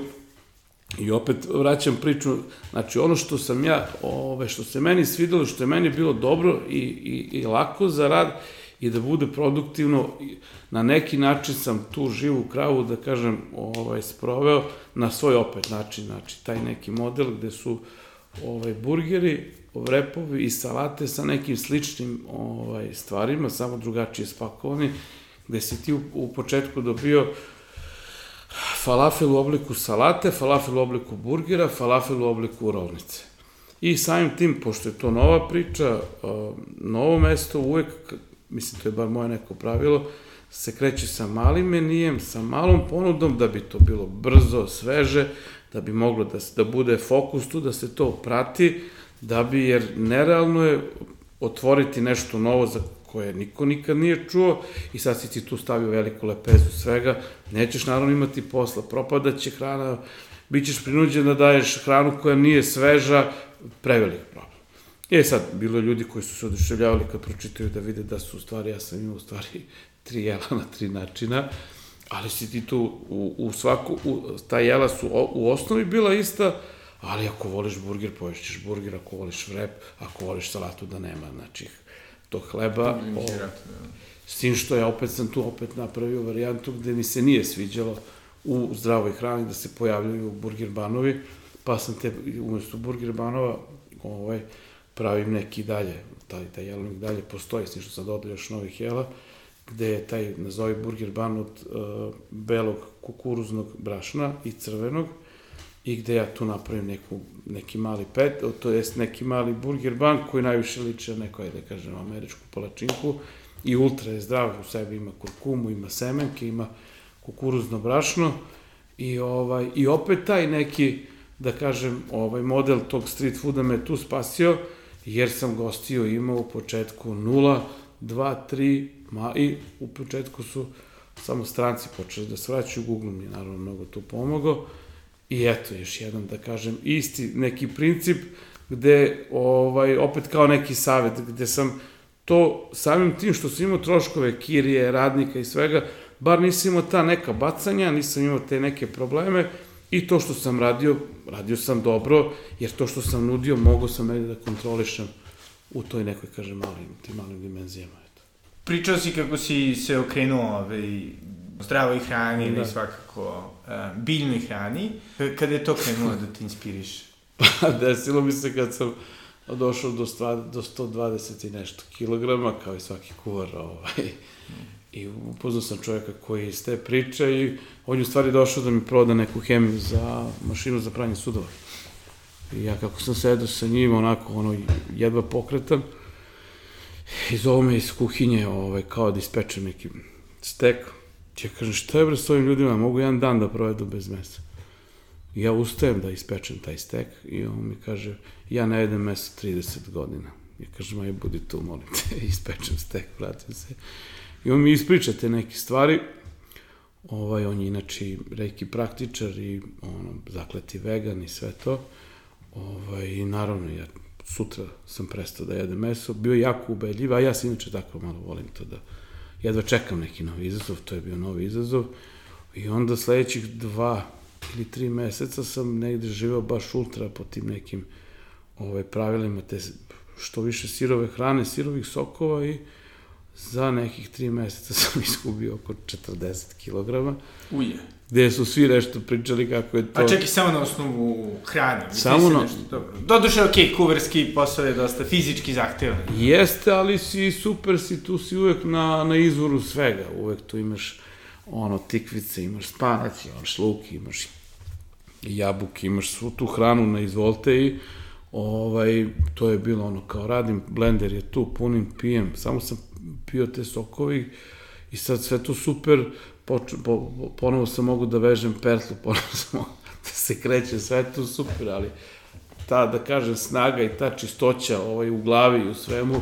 I opet vraćam priču, znači ono što sam ja, ove, što se meni svidelo, što je meni bilo dobro i, i, i lako za rad i da bude produktivno, na neki način sam tu živu kravu, da kažem, ovaj, sproveo na svoj opet način, znači taj neki model gde su ovaj, burgeri, repovi i salate sa nekim sličnim ovaj, stvarima, samo drugačije spakovani, gde si ti u, u početku dobio falafel u obliku salate, falafel u obliku burgera, falafel u obliku rovnice. I samim tim, pošto je to nova priča, novo mesto uvek, mislim to je bar moje neko pravilo, se kreće sa malim menijem, sa malom ponudom, da bi to bilo brzo, sveže, da bi moglo da, da bude fokus tu, da se to prati, da bi, jer nerealno je otvoriti nešto novo za koje niko nikad nije čuo i sad si ti tu stavio veliku lepezu svega, nećeš naravno imati posla, propadaće hrana, bit ćeš prinuđen da daješ hranu koja nije sveža, prevelik problem. E sad, bilo je ljudi koji su se oduševljavali kad pročitaju da vide da su u stvari, ja sam imao u stvari [laughs] tri jela na tri načina, ali si ti tu u, u svaku, u, ta jela su o, u osnovi bila ista, ali ako voliš burger, poješćeš burger, ako voliš vrep, ako voliš salatu da nema, znači tog hleba. O, da. s tim što ja opet sam tu opet napravio varijantu gde mi se nije sviđalo u zdravoj hrani da se pojavljaju burger banovi, pa sam te umesto burger banova ovaj, pravim neki dalje, taj, taj jelovnik dalje postoji, s tim što sam dodao još novih jela, gde je taj, nazovi burger ban od uh, belog kukuruznog brašna i crvenog, i gde ja tu napravim neku, neki mali pet, to jest neki mali burger ban koji najviše liče nekoj, da kažem, američku palačinku i ultra je zdrav, u sebi ima kurkumu, ima semenke, ima kukuruzno brašno i, ovaj, i opet taj neki, da kažem, ovaj model tog street fooda me tu spasio, jer sam gostio imao u početku 0, 2, 3, ma, i u početku su samo stranci počeli da se vraćaju, Google mi je naravno mnogo tu pomogao, I eto, još jednom da kažem, isti neki princip gde, ovaj, opet kao neki savet, gde sam to samim tim što sam imao troškove kirije, radnika i svega, bar nisam imao ta neka bacanja, nisam imao te neke probleme i to što sam radio, radio sam dobro, jer to što sam nudio, mogo sam negde da kontrolišem u toj nekoj, kažem, malim, tim malim dimenzijama. Eto. Pričao si kako si se okrenuo ovaj, zdravoj hrani da. ili svakako uh, biljnoj hrani. Kada je to krenulo da te inspiriš? [laughs] Pa desilo mi se kad sam došao do, stva, do 120 i nešto kilograma, kao i svaki kuvar. Ovaj. I upoznao sam čovjeka koji iz te priče i on je u stvari došao da mi proda neku hemiju za mašinu za pranje sudova. I ja kako sam sedao sa njim, onako, ono, jedva pokretan, i zove me iz kuhinje, ovaj, kao da ispečem neki stek. Ja kažem, šta je bre s ovim ljudima, mogu jedan dan da provedu bez mesa. Ja ustajem da ispečem taj stek i on mi kaže, ja ne jedem meso 30 godina. Ja kažem, aj budi tu, molim te, [laughs] ispečem stek, vratim se. I on mi ispriča te neke stvari, ovaj, on je inače reki praktičar i ono, zakleti vegan i sve to. Ovaj, I naravno, ja sutra sam prestao da jedem meso, bio jako ubedljiv, a ja se inače tako malo volim to da jedva čekam neki novi izazov, to je bio novi izazov. I onda sledećih dva ili tri meseca sam negde živao baš ultra po tim nekim ovaj, pravilima, te što više sirove hrane, sirovih sokova i za nekih tri meseca [laughs] sam iskubio oko 40 kg. Uje. Gde su svi nešto pričali kako je to... A čekaj, samo na osnovu hrane. Samo na... Nešto, dobro. Doduše, okej, okay, kuverski posao je dosta fizički zahtevan. Jeste, ali si super, si tu si uvek na, na izvoru svega. Uvek tu imaš ono, tikvice, imaš spanac, imaš luk, imaš jabuke, imaš svu tu hranu na izvolte i ovaj, to je bilo ono, kao radim, blender je tu, punim, pijem, samo sam pio te sokovi i sad sve to super, poč, po, ponovo sam mogu da vežem pertlu, [laughs] ponovo sam mogu da se kreće, sve to super, ali ta, da kažem, snaga i ta čistoća ovaj, u glavi i u svemu,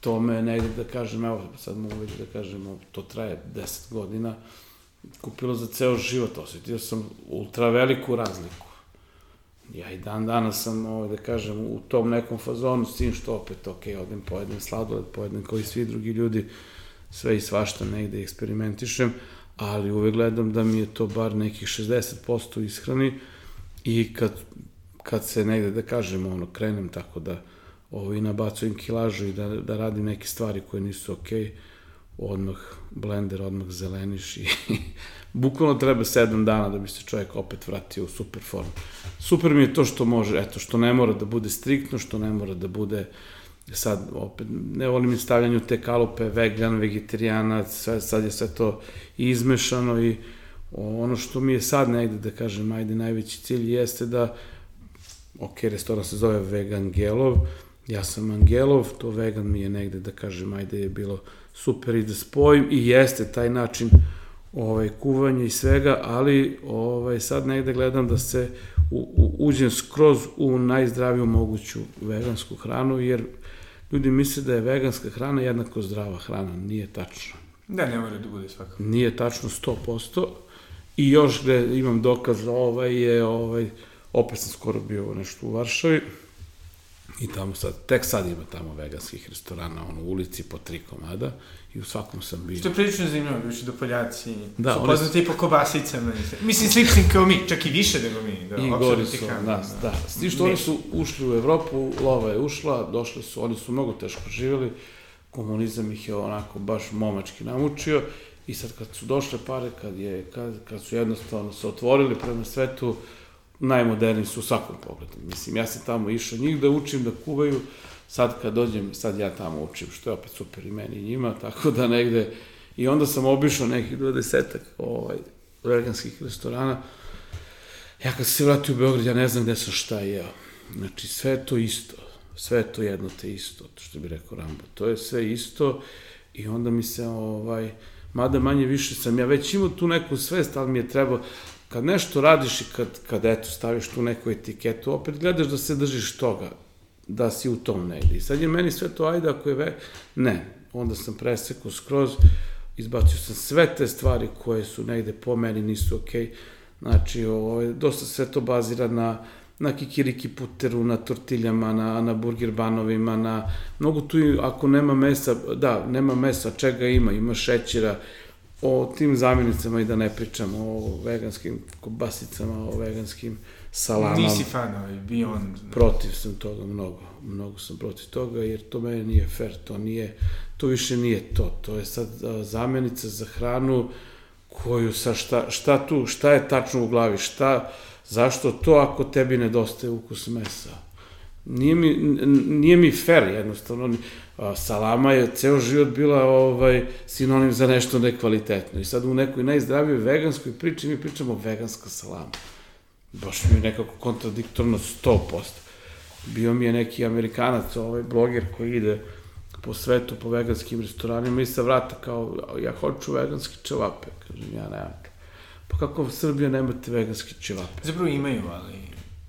to me negde, da kažem, evo, sad mogu već da kažem, to traje 10 godina, kupilo za ceo život, osetio sam ultra veliku razliku. Ja i dan danas sam, ovaj, da kažem, u tom nekom fazonu, s tim što opet, ok, odem, pojedem sladoled, pojedem kao i svi drugi ljudi, sve i svašta negde eksperimentišem, ali uvek gledam da mi je to bar nekih 60% ishrani i kad, kad se negde, da kažem, ono, krenem tako da ovo, i nabacujem kilažu i da, da radim neke stvari koje nisu okej, odmah blender, odmah zeleniš i [laughs] bukvalno treba 7 dana da bi se čovjek opet vratio u super formu. Super mi je to što može, eto, što ne mora da bude striktno, što ne mora da bude sad opet, ne volim stavljanju te kalupe, vegan, vegetarijanac, sve, sad je sve to izmešano i ono što mi je sad negde, da kažem, ajde, najveći cilj jeste da, ok, restoran se zove Vegan Gelov, ja sam Angelov, to vegan mi je negde, da kažem, ajde je bilo super i da spojim i jeste taj način ovaj, kuvanja i svega, ali ovaj, sad negde gledam da se u, u, uđem skroz u najzdraviju moguću vegansku hranu, jer ljudi misle da je veganska hrana jednako zdrava hrana. Nije tačno. Da, ne mora da bude svakako. Nije tačno 100%. I još gde imam dokaz ovaj je, ovaj, opet sam skoro bio nešto u Varšavi, I tamo sad, tek sad ima tamo veganskih restorana, ono, u ulici po tri komada i u svakom sam bio. Što je prilično zanimljivo, bivši do Poljaci, da, su poznati su... po kobasicama. Mislim, slični kao mi, čak i više nego mi. Da, I gori su, da, da. S tim što oni su ušli u Evropu, lova je ušla, došli su, oni su mnogo teško živjeli, komunizam ih je onako baš momački namučio i sad kad su došle pare, kad, je, kad, kad su jednostavno se otvorili prema svetu, najmoderniji su u svakom pogledu. Mislim, ja sam tamo išao njih da učim da kuvaju, sad kad dođem, sad ja tamo učim, što je opet super i meni i njima, tako da negde, i onda sam obišao nekih dvadesetak ovaj, veganskih restorana, ja kad se vratio u Beograd, ja ne znam gde sam šta jeo. Znači, sve to isto, sve to jedno te isto, što bi rekao Rambo, to je sve isto i onda mi se, ovaj, mada manje više sam ja već imao tu neku svest, ali mi je trebao, kad nešto radiš i kad, kad eto, staviš tu neku etiketu, opet gledaš da se držiš toga, da si u tom negde. I sad je meni sve to, ajde, ako je ve... Ne, onda sam presekao skroz, izbacio sam sve te stvari koje su negde po meni nisu okej. Okay. Znači, ovo, dosta sve to bazira na, na kikiriki puteru, na tortiljama, na, na burger banovima, na mnogo tu, ako nema mesa, da, nema mesa, čega ima, ima šećera, o tim zamjenicama i da ne pričam o veganskim kobasicama, o veganskim salamama. Nisi fan ovaj Beyond. Protiv sam toga mnogo, mnogo sam protiv toga jer to meni nije fair, to nije, to više nije to, to je sad zamjenica za hranu koju sa šta, šta tu, šta je tačno u glavi, šta, zašto to ako tebi nedostaje ukus mesa? Nije mi, nije mi fair jednostavno, salama je ceo život bila ovaj sinonim za nešto nekvalitetno. I sad u nekoj najzdravijoj veganskoj priči mi pričamo veganska salama. baš mi je nekako kontradiktorno 100%. Bio mi je neki Amerikanac, ovaj bloger koji ide po svetu, po veganskim restoranima i sa vrata kao, ja hoću veganske čevape. Kažem, ja nemam. Pa kako u Srbiji nemate veganske čevape? Zapravo imaju, ali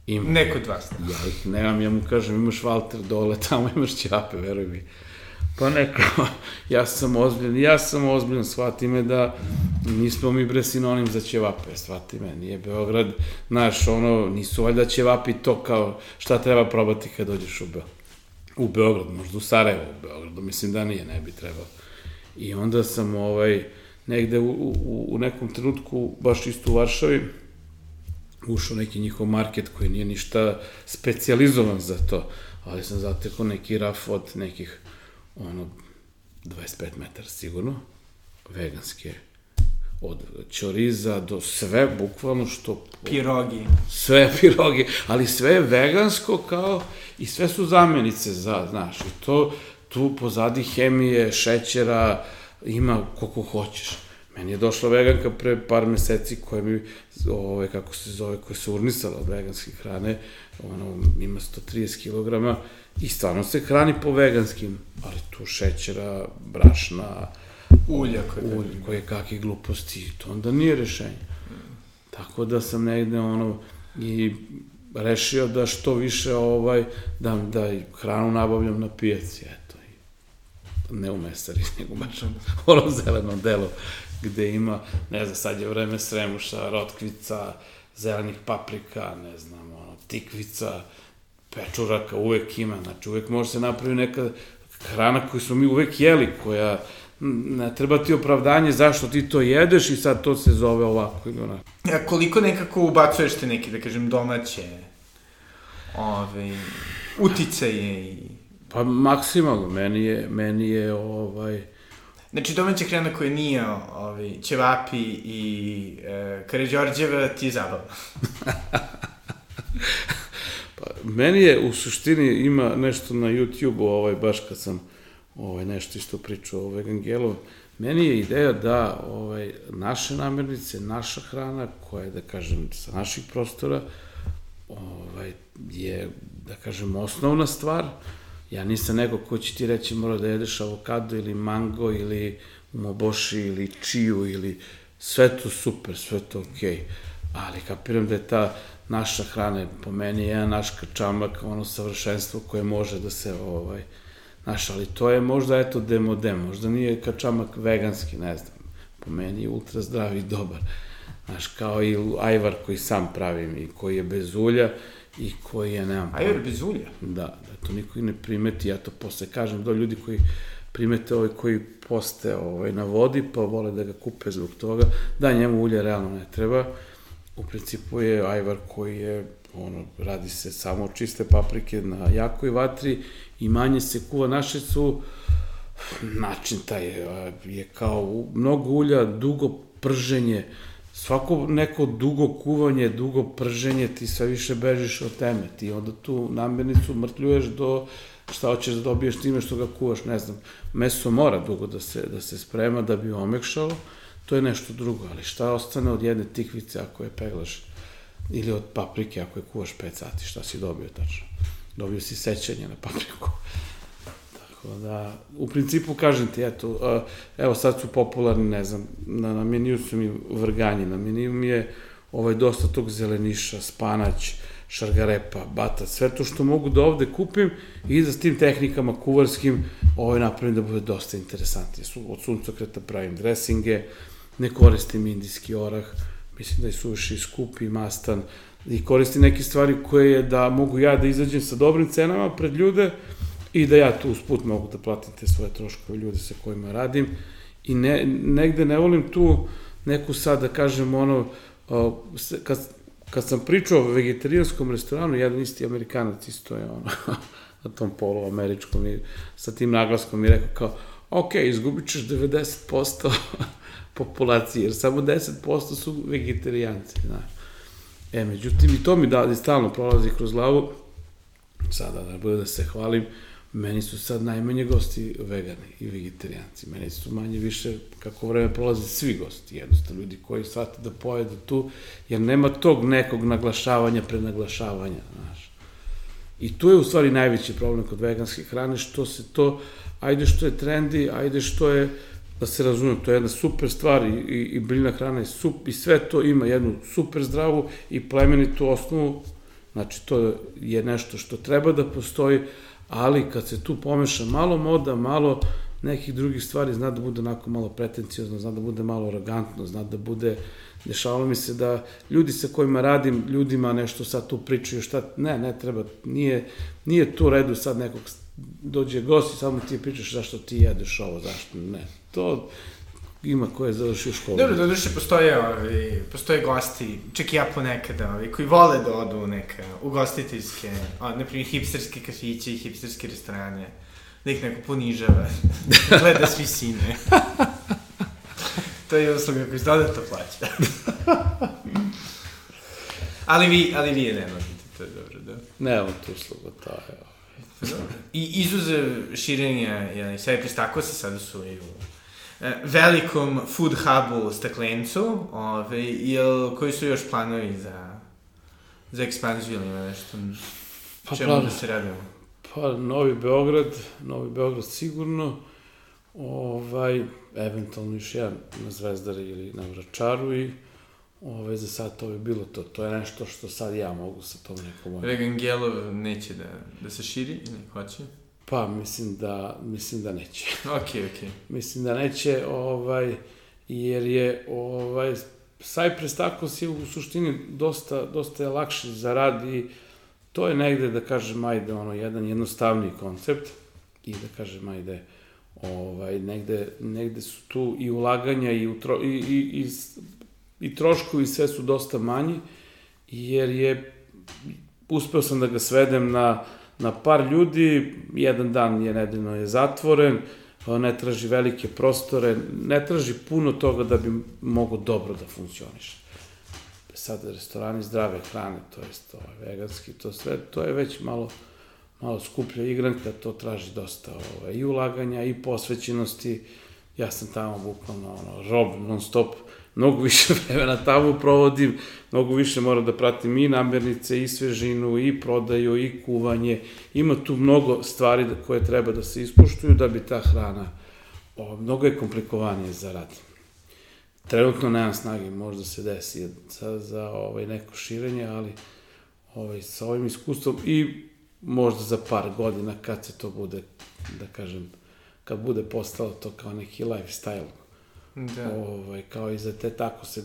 Ima. neko od vas. Ja ih nemam, ja mu kažem, imaš Walter dole, [laughs] tamo imaš ćevape, veruj mi. Pa neko, [laughs] ja sam ozbiljan, ja sam ozbiljan, shvati me da nismo mi bre sinonim za ćevape, shvati me, nije Beograd, znaš, ono, nisu valjda ćevapi to kao šta treba probati kad dođeš u Beograd. U Beograd, možda u Sarajevo, u Beogradu, mislim da nije, ne bi trebalo. I onda sam, ovaj, negde u, u, u nekom trenutku, baš isto u Varšavi, ušao neki njihov market koji nije ništa specijalizovan za to, ali sam zatekao neki raf od nekih ono, 25 metara sigurno, veganske, od čoriza do sve, bukvalno što... Pirogi. Sve [laughs] pirogi, ali sve je vegansko kao, i sve su zamenice za, znaš, i to, tu pozadi hemije, šećera, ima koliko hoćeš. Meni je došla veganka pre par meseci koja mi, ove, kako se zove, koja se urnisala od veganske hrane, ono, ima 130 kg i stvarno se hrani po veganskim, ali tu šećera, brašna, Ulja koje ulj, koje kakve gluposti, to onda nije rešenje. Tako da sam negde ono i rešio da što više ovaj da da hranu nabavljam na pijaci, eto. I ne u mesari, [laughs] nego baš u onom zelenom delu gde ima, ne znam, sad je vreme sremuša, rotkvica, zelenih paprika, ne znam, ono, tikvica, pečuraka uvek ima, znači uvek može se napravi neka hrana koju smo mi uvek jeli, koja ne treba ti opravdanje zašto ti to jedeš i sad to se zove ovako ili onako. A koliko nekako ubacuješ te neke, da kažem, domaće ove, uticaje i... Pa maksimalno, meni je, meni je ovaj, Znači, domaća hrana koja nije ovaj, ćevapi i e, Karadžorđeva ti je zabavna. [laughs] Pa, meni je u suštini ima nešto na YouTube-u, ovaj, baš kad sam ovaj, nešto isto pričao o vegangelov, meni je ideja da ovaj, naše namirnice, naša hrana, koja je, da kažem, sa naših prostora, ovaj, je, da kažem, osnovna stvar. Ja nisam neko ko će ti reći mora da jedeš avokado ili mango ili umoboši ili čiju ili sve to super, sve to okej. Okay. Ali kapiram da je ta naša hrana, po meni je naš kačamak, ono savršenstvo koje može da se, ovaj, znaš, ali to je možda, eto, demode, možda nije kačamak veganski, ne znam, po meni je ultra zdrav i dobar. Znaš, kao i ajvar koji sam pravim i koji je bez ulja i koji je, nemam Ajvar bez ulja? Da, da to niko i ne primeti, ja to posle kažem, do ljudi koji primete ovaj koji poste ovaj, na vodi, pa vole da ga kupe zbog toga, da njemu ulje realno ne treba, u principu je ajvar koji je, ono, radi se samo čiste paprike na jakoj vatri i manje se kuva. Naše su, način taj je, je kao mnogo ulja, dugo prženje, svako neko dugo kuvanje, dugo prženje, ti sve više bežiš od teme. Ti onda tu namirnicu mrtljuješ do šta hoćeš da dobiješ time što ga kuvaš, ne znam. Meso mora dugo da se, da se sprema da bi omekšalo, to je nešto drugo, ali šta ostane od jedne tikvice ako je peglaš ili od paprike ako je kuvaš 5 sati, šta si dobio tačno? Dobio si sećanje na papriku. Tako da, u principu kažem ti, eto, evo sad su popularni, ne znam, na, na meniju su mi vrganji, na meniju mi je ovaj, dosta tog zeleniša, spanać, šargarepa, batac, sve to što mogu da ovde kupim i da s tim tehnikama kuvarskim ovaj napravim da bude dosta interesantnije. Od suncokreta pravim dresinge, ne koristim indijski orah, mislim da je suviše skup i mastan i koristim neke stvari koje je da mogu ja da izađem sa dobrim cenama pred ljude i da ja tu usput mogu da platim te svoje troškove ljude sa kojima radim i ne, negde ne volim tu neku sad da kažem ono kad, kad sam pričao o vegetarijanskom restoranu, jedan isti amerikanac isto je ono, [laughs] na tom polu američkom i sa tim naglaskom mi rekao kao, ok, izgubit ćeš 90% [laughs] populacije, jer samo 10% su vegetarijanci, znaš. E, međutim, i to mi da, stalno prolazi kroz glavu, sada da bude da se hvalim, meni su sad najmanje gosti vegani i vegetarijanci. Meni su manje više, kako vreme prolaze, svi gosti. Jednostavno, ljudi koji shvate da pojedu tu, jer nema tog nekog naglašavanja, prenaglašavanja, znaš. I tu je u stvari najveći problem kod veganske hrane, što se to, ajde što je trendi, ajde što je, da se razumijem, to je jedna super stvar i, i, i biljna hrana je sup, i sve to ima jednu super zdravu i plemenitu osnovu, znači to je nešto što treba da postoji, ali kad se tu pomeša malo moda, malo nekih drugih stvari, zna da bude onako malo pretencijozno, zna da bude malo arogantno, zna da bude, dešavalo mi se da ljudi sa kojima radim, ljudima nešto sad tu pričaju, šta, ne, ne treba, nije, nije tu redu sad nekog, dođe gost i samo ti pričaš zašto ti jedeš ovo, zašto, ne, to, ima ko je završio školu. Dobro, da duše postoje, ovi, postoje gosti, čak i ja ponekada, ovi, koji vole da odu u neke ugostiteljske, a, na primjer, hipsterske kafiće i hipsterske restorane, da ih neko ponižava, gleda s visine. to je usluga koju se dodatno plaća. ali vi, ali vi je ne možete, to je dobro, da. Nema tu usluga, to je. I izuzev širenja, jel, sve pristako se sada su i u velikom food hubu u Staklencu, ove, jel, koji su još planovi za, za ekspanziju ili ima nešto? Pa, čemu plan- da se radimo? Pa, Novi Beograd, Novi Beograd sigurno, ovaj, eventualno još jedan na Zvezdari ili na Vračaru i ovaj, za sad to bi bilo to. To je nešto što sad ja mogu sa tom nekom. Vegan Gelov neće da, da se širi ili hoće? Pa, mislim da, mislim da neće. [laughs] Okej, okej. mislim da neće, ovaj, jer je, ovaj, Cypress Tacos je u suštini dosta, dosta je lakši za rad i to je negde, da kažem, ajde, ono, jedan jednostavniji koncept i da kažem, ajde, ovaj, negde, negde su tu i ulaganja i, utro, i, i, i, i troškovi sve su dosta manji, jer je, uspeo sam da ga svedem na, na par ljudi, jedan dan je nedeljno je zatvoren, ne traži velike prostore, ne traži puno toga da bi mogo dobro da funkcioniše. Sad restorani zdrave hrane, to jest ovaj, veganski, to sve, to je već malo, malo skuplja igranka, to traži dosta ovaj, i ulaganja i posvećenosti. Ja sam tamo bukvalno ono, rob non stop, mnogo više [laughs] vremena tamo provodim, mnogo više moram da pratim i namirnice, i svežinu, i prodaju, i kuvanje. Ima tu mnogo stvari da, koje treba da se ispuštuju da bi ta hrana, o, mnogo je komplikovanije za rad. Trenutno nemam snage, možda se desi za, za ovaj, neko širenje, ali ovaj, sa ovim iskustvom i možda za par godina kad se to bude, da kažem, kad bude postalo to kao neki lifestyle, Da. ovaj, kao i za te tako se,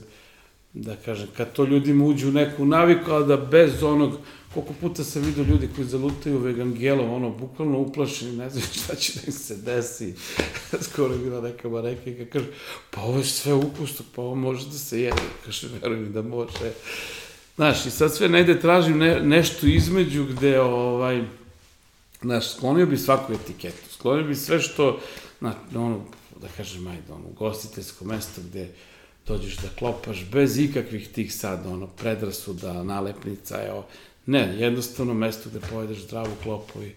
da kažem, kad to ljudima uđe u neku naviku, ali da bez onog, koliko puta sam vidio ljudi koji zalutaju vegangelom, ono, bukvalno uplašeni, ne znaju šta će da im se desi. [laughs] Skoro je bila neka marekinka, kaže, pa ovo je sve ukusno, pa ovo može da se jede. Kaže, veruj mi da može. Znaš, i sad sve negde tražim ne, nešto između gde, ovaj, znaš, sklonio bi svaku etiketu, sklonio bi sve što, na, ono, da kažem, ajde, ono, ugostiteljsko mesto gde dođeš da klopaš bez ikakvih tih sad, ono, predrasuda, nalepnica, evo, ne, jednostavno mesto gde pojedeš zdravu klopu i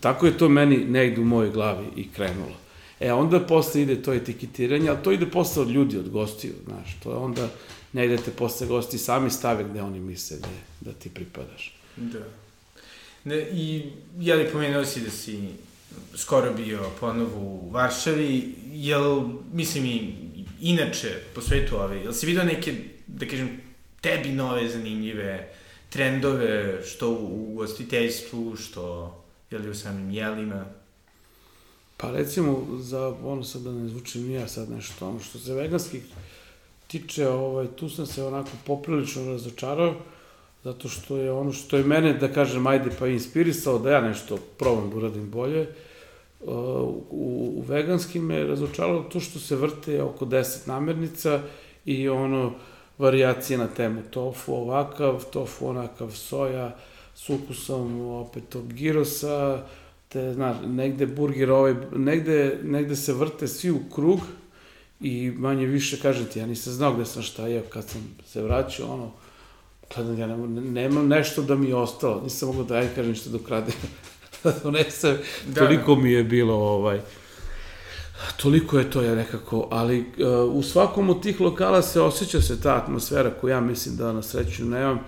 tako je to meni negde u mojoj glavi i krenulo. E, onda posle ide to etiketiranje, ali to ide posle od ljudi, od gostiju, znaš, to je onda negde te posle gosti sami stave gde oni misle da, da ti pripadaš. Da. Ne, I, ja li pomenuo si da si skoro bio ponovo u Varšavi, jel, mislim i inače po svetu ove, jel si vidio neke, da kažem, tebi nove zanimljive trendove, što u ugostiteljstvu, što, jel, u samim jelima? Pa recimo, za ono sad da ne zvučim ja sad nešto, ono što se veganskih tiče, ovaj, tu sam se onako poprilično razočarao, zato što je ono što je mene, da kažem, ajde pa inspirisalo da ja nešto probam da uradim bolje, uh, u, u veganskim me razočaralo to što se vrte oko 10 namirnica i ono, variacije na temu. Tofu ovakav, tofu onakav soja, s ukusom opet tog girosa, te, znaš, negde burger ovaj, negde, negde se vrte svi u krug i manje više, kažem ti, ja nisam znao gde sam šta jeo, kad sam se vraćao, ono, gledam, ja nemam, nemam nešto da mi je ostalo, nisam mogao da, ajde kažem, radim [laughs] da donesem, da, toliko da. mi je bilo ovaj, toliko je to ja nekako, ali uh, u svakom od tih lokala se osjeća se ta atmosfera koju ja mislim da na sreću nemam,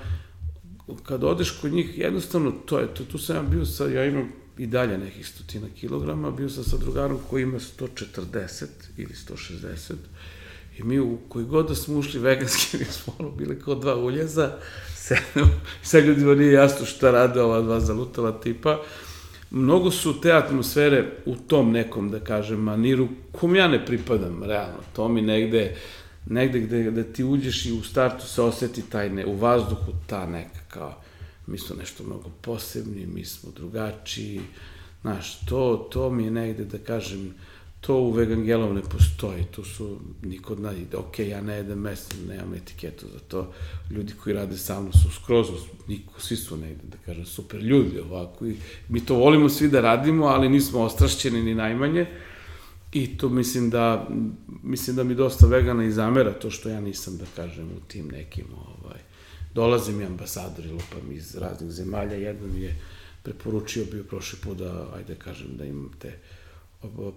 kad odeš kod njih, jednostavno to je to, tu sam ja bio sa, ja imam i dalje nekih stotina kilograma, bio sam sa drugarom koji ima 140 ili 160 i mi u koji god da smo ušli veganski, [laughs] mi smo ono bili kao dva uljeza, sedemo, sad ljudima nije jasno šta rade ova dva zalutala tipa, mnogo su te atmosfere u tom nekom, da kažem, maniru, kom ja ne pripadam, realno, to mi negde, negde gde, gde ti uđeš i u startu se oseti taj, ne, u vazduhu ta neka, kao, mi smo nešto mnogo posebni, mi smo drugačiji, znaš, to, to mi je negde, da kažem, to u vegangelom ne postoji, tu su, niko zna, ok, ja ne jedem meso, nemam etiketu za to, ljudi koji rade sa mnom su skroz, niko, svi su negde, da kažem, super ljudi ovako, i mi to volimo svi da radimo, ali nismo ostrašćeni ni najmanje, i to mislim da, mislim da mi dosta vegana i zamera to što ja nisam, da kažem, u tim nekim, ovaj, dolaze mi ambasadori, lupam iz raznih zemalja, jedan mi je preporučio bio prošli put da, ajde kažem, da imam te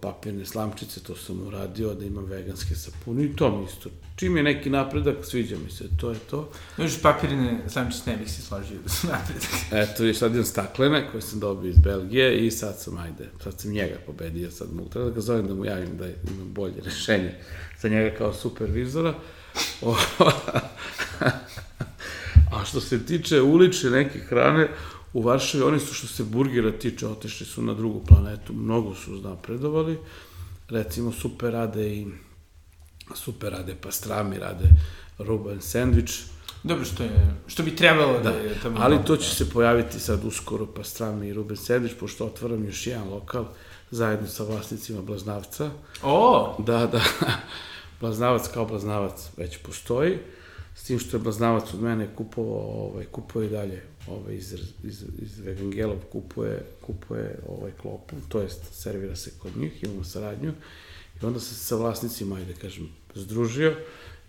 papirne slamčice, to sam uradio, da imam veganske sapune i to mi isto. Čim je neki napredak, sviđa mi se, to je to. Još papirne slamčice ne bih se složio da su napredak. [laughs] Eto, i sad imam staklene koje sam dobio iz Belgije i sad sam, ajde, sad sam njega pobedio, sad mogu, treba da ga zovem da mu javim da imam bolje rešenje za njega kao supervizora. [laughs] A što se tiče ulične neke hrane, u Varšavi oni su što se burgera tiče otešli su na drugu planetu, mnogo su napredovali, recimo super rade i super rade pastrami, rade ruban sandvič. Dobro, što, je, što bi trebalo da, da je tamo... Ali to će da. se pojaviti sad uskoro pastrami i ruben sandvič, pošto otvaram još jedan lokal zajedno sa vlasnicima Blaznavca. O! Da, da. [laughs] Blaznavac kao Blaznavac već postoji. S tim što je Blaznavac od mene kupovao, ovaj, kupuje i dalje ovaj, iz, iz, iz Evangelov kupuje, kupuje ovaj klopu, to jest servira se kod njih, imamo saradnju i onda se sa vlasnicima, ajde kažem, združio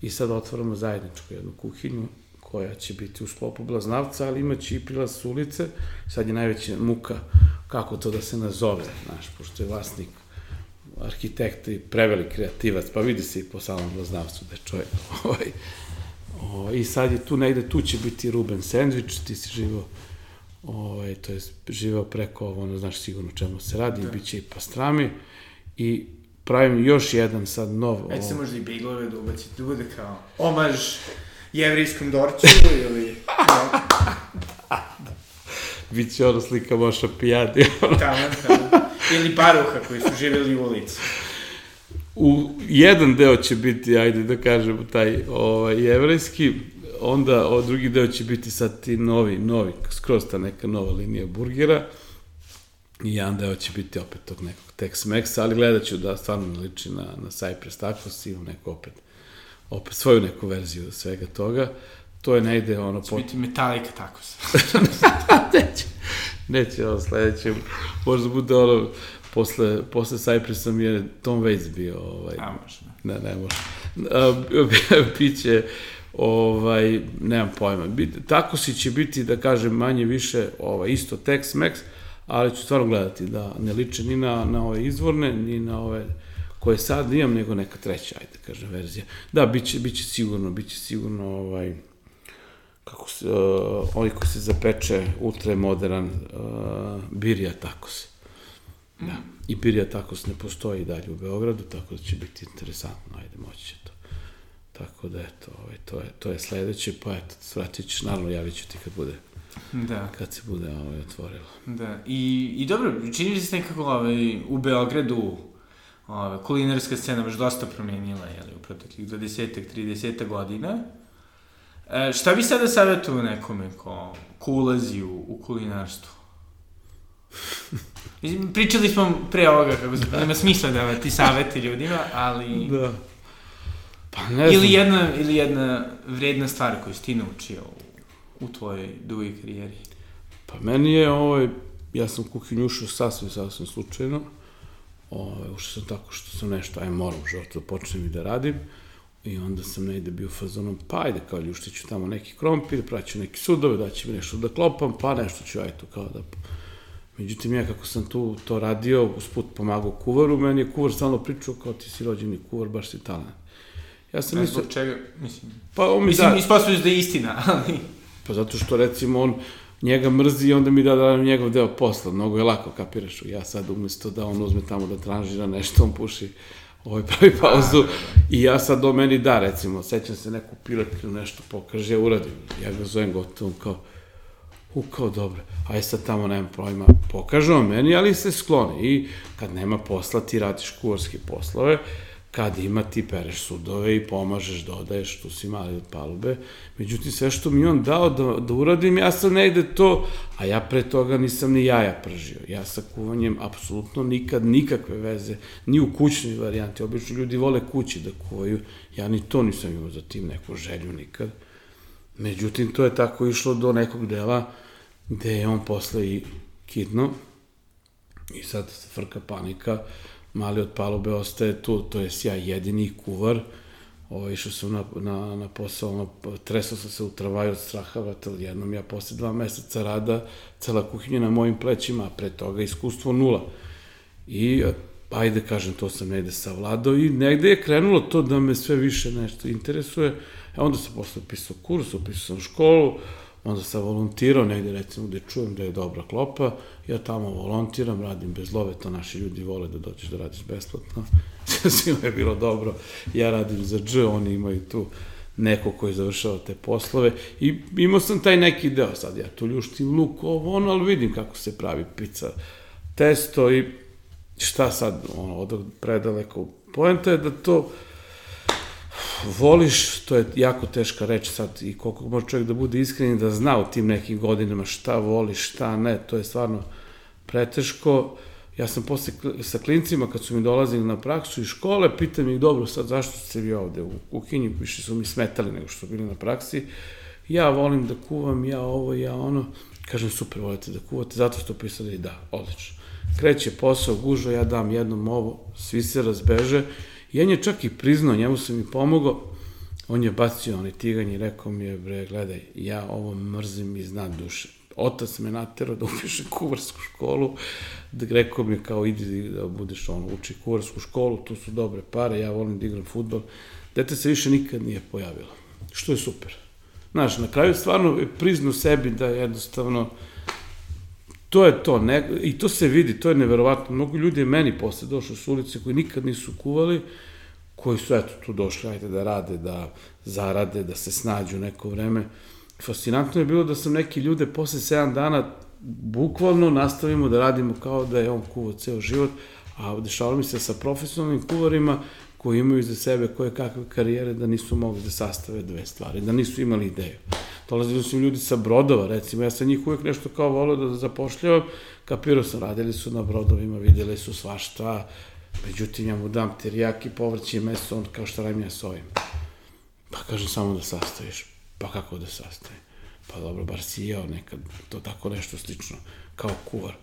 i sad otvaramo zajedničku jednu kuhinju koja će biti u sklopu Blaznavca, ali imaće i prilaz s ulice, sad je najveća muka kako to da se nazove, znaš, pošto je vlasnik arhitekta i prevelik kreativac, pa vidi se i po samom Blaznavcu da je čovjek [laughs] ovaj, O, I sad je tu negde, tu će biti Ruben sandvič, ti si živo, ovaj, to je živeo preko ovo, ono, znaš sigurno čemu se radi, da. bit će i pastrami i pravim još jedan sad nov... Ajde se možda i biglove da ubacite, da bude kao omaž jevrijskom dorću ili... [laughs] Biće ono slika Moša Pijadi. tamo, tamo. Ili paruha koji su živjeli u ulici u jedan deo će biti, ajde da kažemo, taj ovaj, jevrejski, onda o drugi deo će biti sad ti novi, novi, skroz ta neka nova linija burgera, i jedan deo će biti opet tog nekog Tex-Mexa, ali gledat ću da stvarno ne liči na, na Cypress Tacos, imam neku opet, opet svoju neku verziju svega toga, to je negde ono... Će pot... biti Metallica Tacos. [laughs] neće, neće ovo sledeće, možda bude ono posle, posle Cypressa mi je Tom Waits bio, ovaj, A, može. Ne, ne može. [laughs] Biće, ovaj, nemam pojma. Bit, tako si će biti, da kažem, manje više, ovaj, isto Tex-Mex, ali ću stvarno gledati da ne liče ni na, na ove izvorne, ni na ove koje sad imam, nego neka treća, ajde, kažem, verzija. Da, biće, biće sigurno, biće sigurno, ovaj, kako se, uh, oni koji se zapeče, ultramodern uh, birja, tako se. Da. I Birja tako ne postoji dalje u Beogradu, tako da će biti interesantno, ajde, moći će to. Tako da, eto, ovaj, to, je, to je sledeće, pa eto, vratit ćeš, naravno, javit ću ti kad bude, da. kad se bude ovaj, otvorilo. Da, i, i dobro, čini se nekako ovaj, u Beogradu ovaj, kulinarska scena baš dosta promenila, jeli, u proteklih 20 30 godina. E, šta bi sada savjetovao nekome ko, ko ulazi u, u kulinarstvo? [laughs] Mislim, pričali smo pre ovoga kako se, nema smisla da ti saveti ljudima, ali... Da. Pa ne ili jedna, ili jedna vredna stvar koju si ti naučio u, u tvojoj dugoj karijeri. Pa meni je ovaj, ja sam u kuhinju ušao sasvim, sasvim slučajno. Ovaj, ušao sam tako što sam nešto, aj moram u životu da počnem i da radim. I onda sam negde bio fazonom, pa ajde kao ljuštiću tamo neki krompir, praću neki sudove, da će mi nešto da klopam, pa nešto ću aj to kao da Međutim, ja kako sam tu to radio, usput pomagao kuvaru, meni je kuvar stalno pričao kao ti si rođeni kuvar, baš si talent. Ja sam mislio... Zbog čega, mislim... Pa on mi mislim, da... Mislim, da je istina, ali... Pa zato što, recimo, on njega mrzi i onda mi da da njegov deo posla. Mnogo je lako, kapiraš. Ja sad umesto da on uzme tamo da tranžira nešto, on puši ovaj pravi pauzu da, da, da. i ja sad do meni da, recimo, sećam se neku piletinu nešto pokaže, ja uradim. Ja ga zovem gotovo, kao, u, kao dobro, aj sad tamo nema problema, pokaže on meni, ali se skloni i kad nema posla ti radiš kuvarske poslove, kad ima ti pereš sudove i pomažeš, dodaješ, tu si mali od palube. Međutim, sve što mi on dao da, da uradim, ja sam negde to, a ja pre toga nisam ni jaja pržio. Ja sa kuvanjem apsolutno nikad nikakve veze, ni u kućnoj varijanti. Obično ljudi vole kući da kuvaju, ja ni to nisam imao za tim neku želju nikad. Međutim, to je tako išlo do nekog dela gde je on posle i kidno i sad se frka panika, mali od palube ostaje tu, to je ja jedini kuvar, Ovo, išao sam na, na, na posao, ono, tresao sam se u travaju od straha, vrtel, jednom ja posle dva meseca rada, cela kuhinja na mojim plećima, a pre toga iskustvo nula. I, ajde kažem, to sam negde savladao i negde je krenulo to da me sve više nešto interesuje. E onda sam posle upisao kurs, upisao sam školu, onda sam volontirao negde recimo gde čujem da je dobra klopa, ja tamo volontiram, radim bez love, to naši ljudi vole da dođeš da radiš besplatno, [laughs] svima je bilo dobro, ja radim za dž, oni imaju tu neko koji završava te poslove. I imao sam taj neki deo sad, ja tu ljuštim luk, ovo ono, ali vidim kako se pravi pizza, testo i šta sad, ono, od predaleko. Poenta je da to voliš, to je jako teška reč sad i koliko može čovjek da bude iskren da zna u tim nekim godinama šta voli, šta ne, to je stvarno preteško. Ja sam posle sa klincima kad su mi dolazili na praksu iz škole, pitam ih dobro sad zašto ste vi ovde u kuhinji, više su mi smetali nego što su bili na praksi. Ja volim da kuvam, ja ovo, ja ono. Kažem super, volite da kuvate, zato ste upisali da, odlično. Kreće posao, gužo, ja dam jednom ovo, svi se razbeže I on je čak i priznao, njemu sam i pomogao, on je bacio onaj tiganj i rekao mi je, bre, gledaj, ja ovo mrzim iz nad duše. Otac me naterao da upiše kuvarsku školu, da rekao mi je kao idi da budeš ono, uči kuvarsku školu, tu su dobre pare, ja volim da igram futbol. Dete se više nikad nije pojavilo, što je super. Znaš, na kraju stvarno priznu sebi da jednostavno to je to, ne, i to se vidi, to je neverovatno. Mnogo ljudi je meni posle došlo s ulice koji nikad nisu kuvali, koji su eto tu došli, ajde da rade, da zarade, da se snađu neko vreme. Fascinantno je bilo da sam neki ljude posle 7 dana bukvalno nastavimo da radimo kao da je on kuvao ceo život, a dešavalo mi se sa profesionalnim kuvarima koji imaju za sebe koje kakve karijere da nisu mogli da sastave dve stvari, da nisu imali ideju. Dolazili su ljudi sa brodova, recimo, ja sam njih uvek nešto kao volio da zapošljavam, kapirao sam, radili su na brodovima, videli su svašta, međutim, ja mu dam terijaki, povrće i meso, on kao šta radim ja s ovim. Pa kažem samo da sastaviš. Pa kako da sastavim? Pa dobro, bar si jeo nekad, to tako nešto slično, kao kuvar.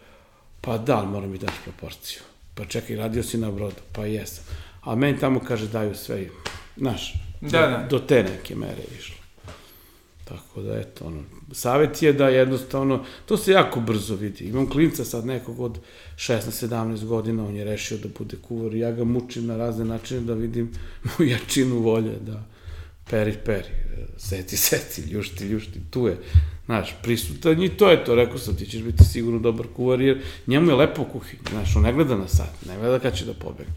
Pa da, ali moram mi daš proporciju. Pa čekaj, radio si na brodu, pa jesam. A meni tamo kaže daju sve, znaš, da, da. do te neke mere išlo. Tako da, eto, ono, savjet je da jednostavno, to se jako brzo vidi. Imam klinca sad nekog od 16-17 godina, on je rešio da bude kuvar i ja ga mučim na razne načine da vidim mu [laughs] jačinu volje, da peri, peri, seti, seti, ljušti, ljušti, tu je, znaš, prisutan i to je to, rekao sam, ti ćeš biti sigurno dobar kuvar, jer njemu je lepo u znaš, on ne gleda na sat, ne gleda kad će da pobegne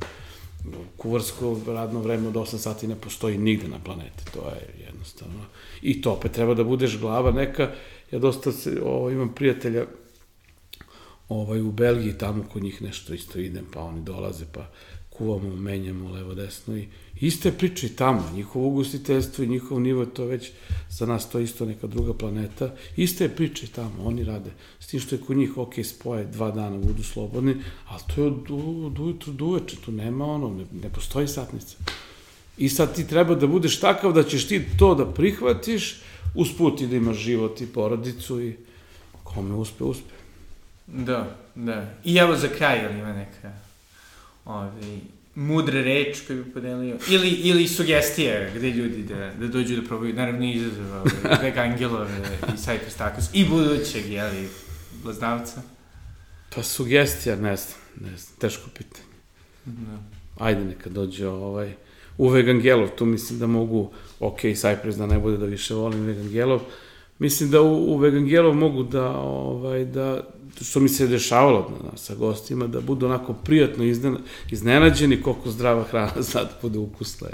kuvarsko radno vreme od 8 sati ne postoji nigde na planeti, to je jednostavno. I to opet treba da budeš glava neka, ja dosta se, ovo, imam prijatelja ovaj, u Belgiji, tamo kod njih nešto isto idem, pa oni dolaze, pa kuvamo, menjamo levo desno i iste priče i tamo, njihovo ugostiteljstvo i njihov nivo to već za nas to isto neka druga planeta, iste priče i tamo, oni rade, s tim što je kod njih ok, spoje dva dana budu slobodni, ali to je od, od ujutru do uveče, tu nema ono, ne, ne postoji satnica. I sad ti treba da budeš takav da ćeš ti to da prihvatiš, usput i da imaš život i porodicu i kome uspe, uspe. Da, da. I evo za kraj, ali ima neka ovaj, mudra reč koju bi podelio, ili, ili sugestije gde ljudi da, da dođu da probaju, naravno izazova, ovaj, [laughs] Veg Angelove i Cypress Tacos, i budućeg, jeli, blaznavca. Pa sugestija, ne znam, ne znam, teško pitanje. Da. Ajde neka dođe ovaj, u Vegangelov, tu mislim da mogu, ok, Cypress da ne bude da više volim Vegangelov, mislim da u, u Vegangelov mogu da, ovaj, da, što mi se dešavalo na, sa gostima, da budu onako prijatno iznena, iznenađeni koliko zdrava hrana [laughs] zna da bude ukusna.